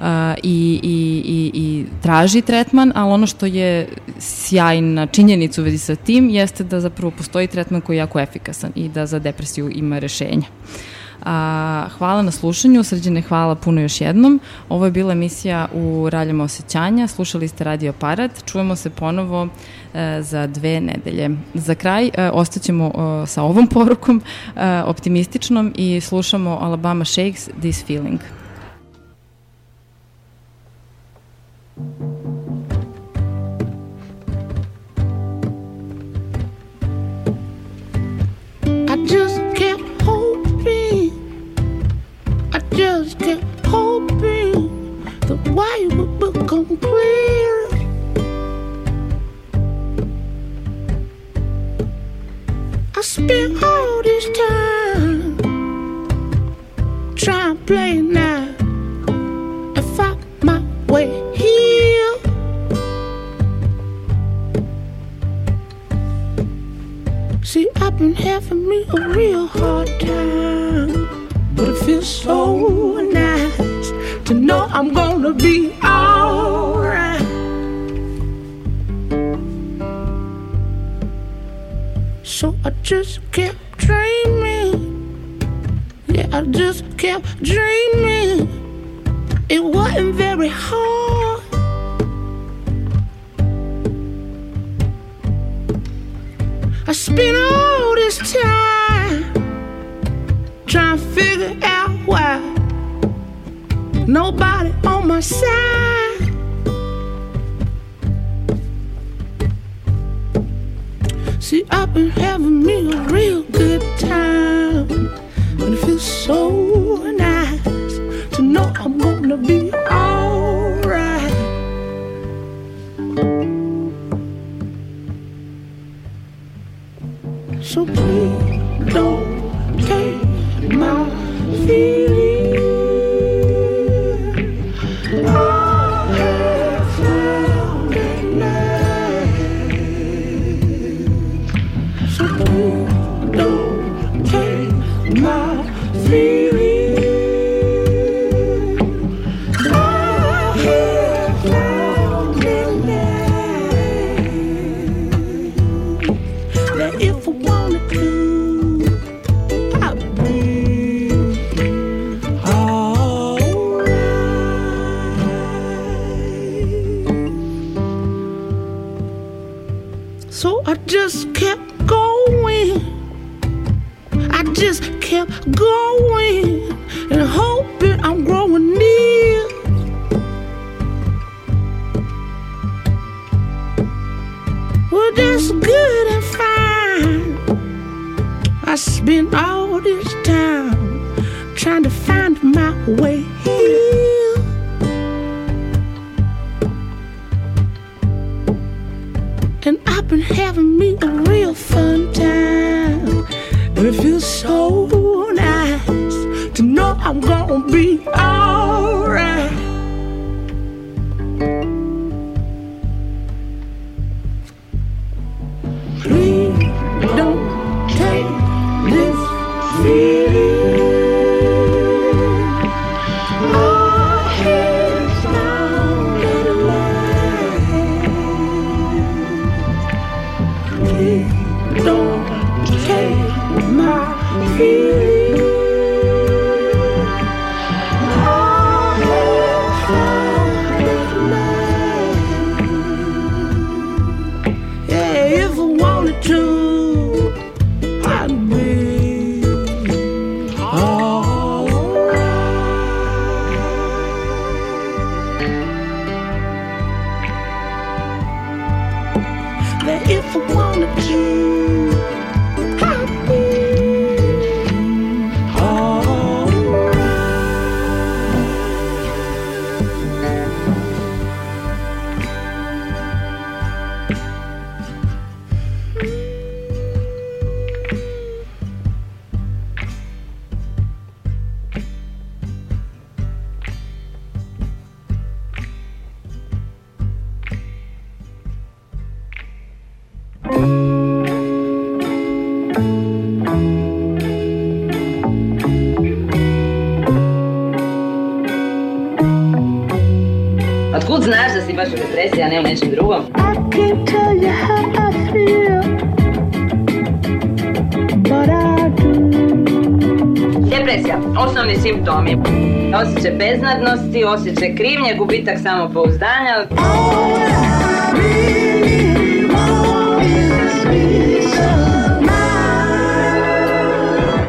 uh, i, i, i, i traži tretman, ali ono što je sjajna činjenica u vezi sa tim jeste da zapravo postoji tretman koji je jako efikasan i da za depresiju ima rešenja. A, hvala na slušanju, srđane hvala puno još jednom. Ovo je bila emisija u Raljama osjećanja, slušali ste Radio Parat, čujemo se ponovo e, za dve nedelje. Za kraj e, ostaćemo e, sa ovom porukom, e, optimističnom i slušamo Alabama Shakes This Feeling. I just just kept hoping the way would become clear. I spent all this time. Been having me a real fun time. And it feels so nice to know I'm gonna be out. bolesti, osjećaj krivnje, gubitak samopouzdanja.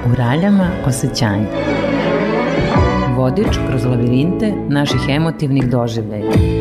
U raljama osjećanja. Vodič kroz labirinte naših emotivnih doživljaja.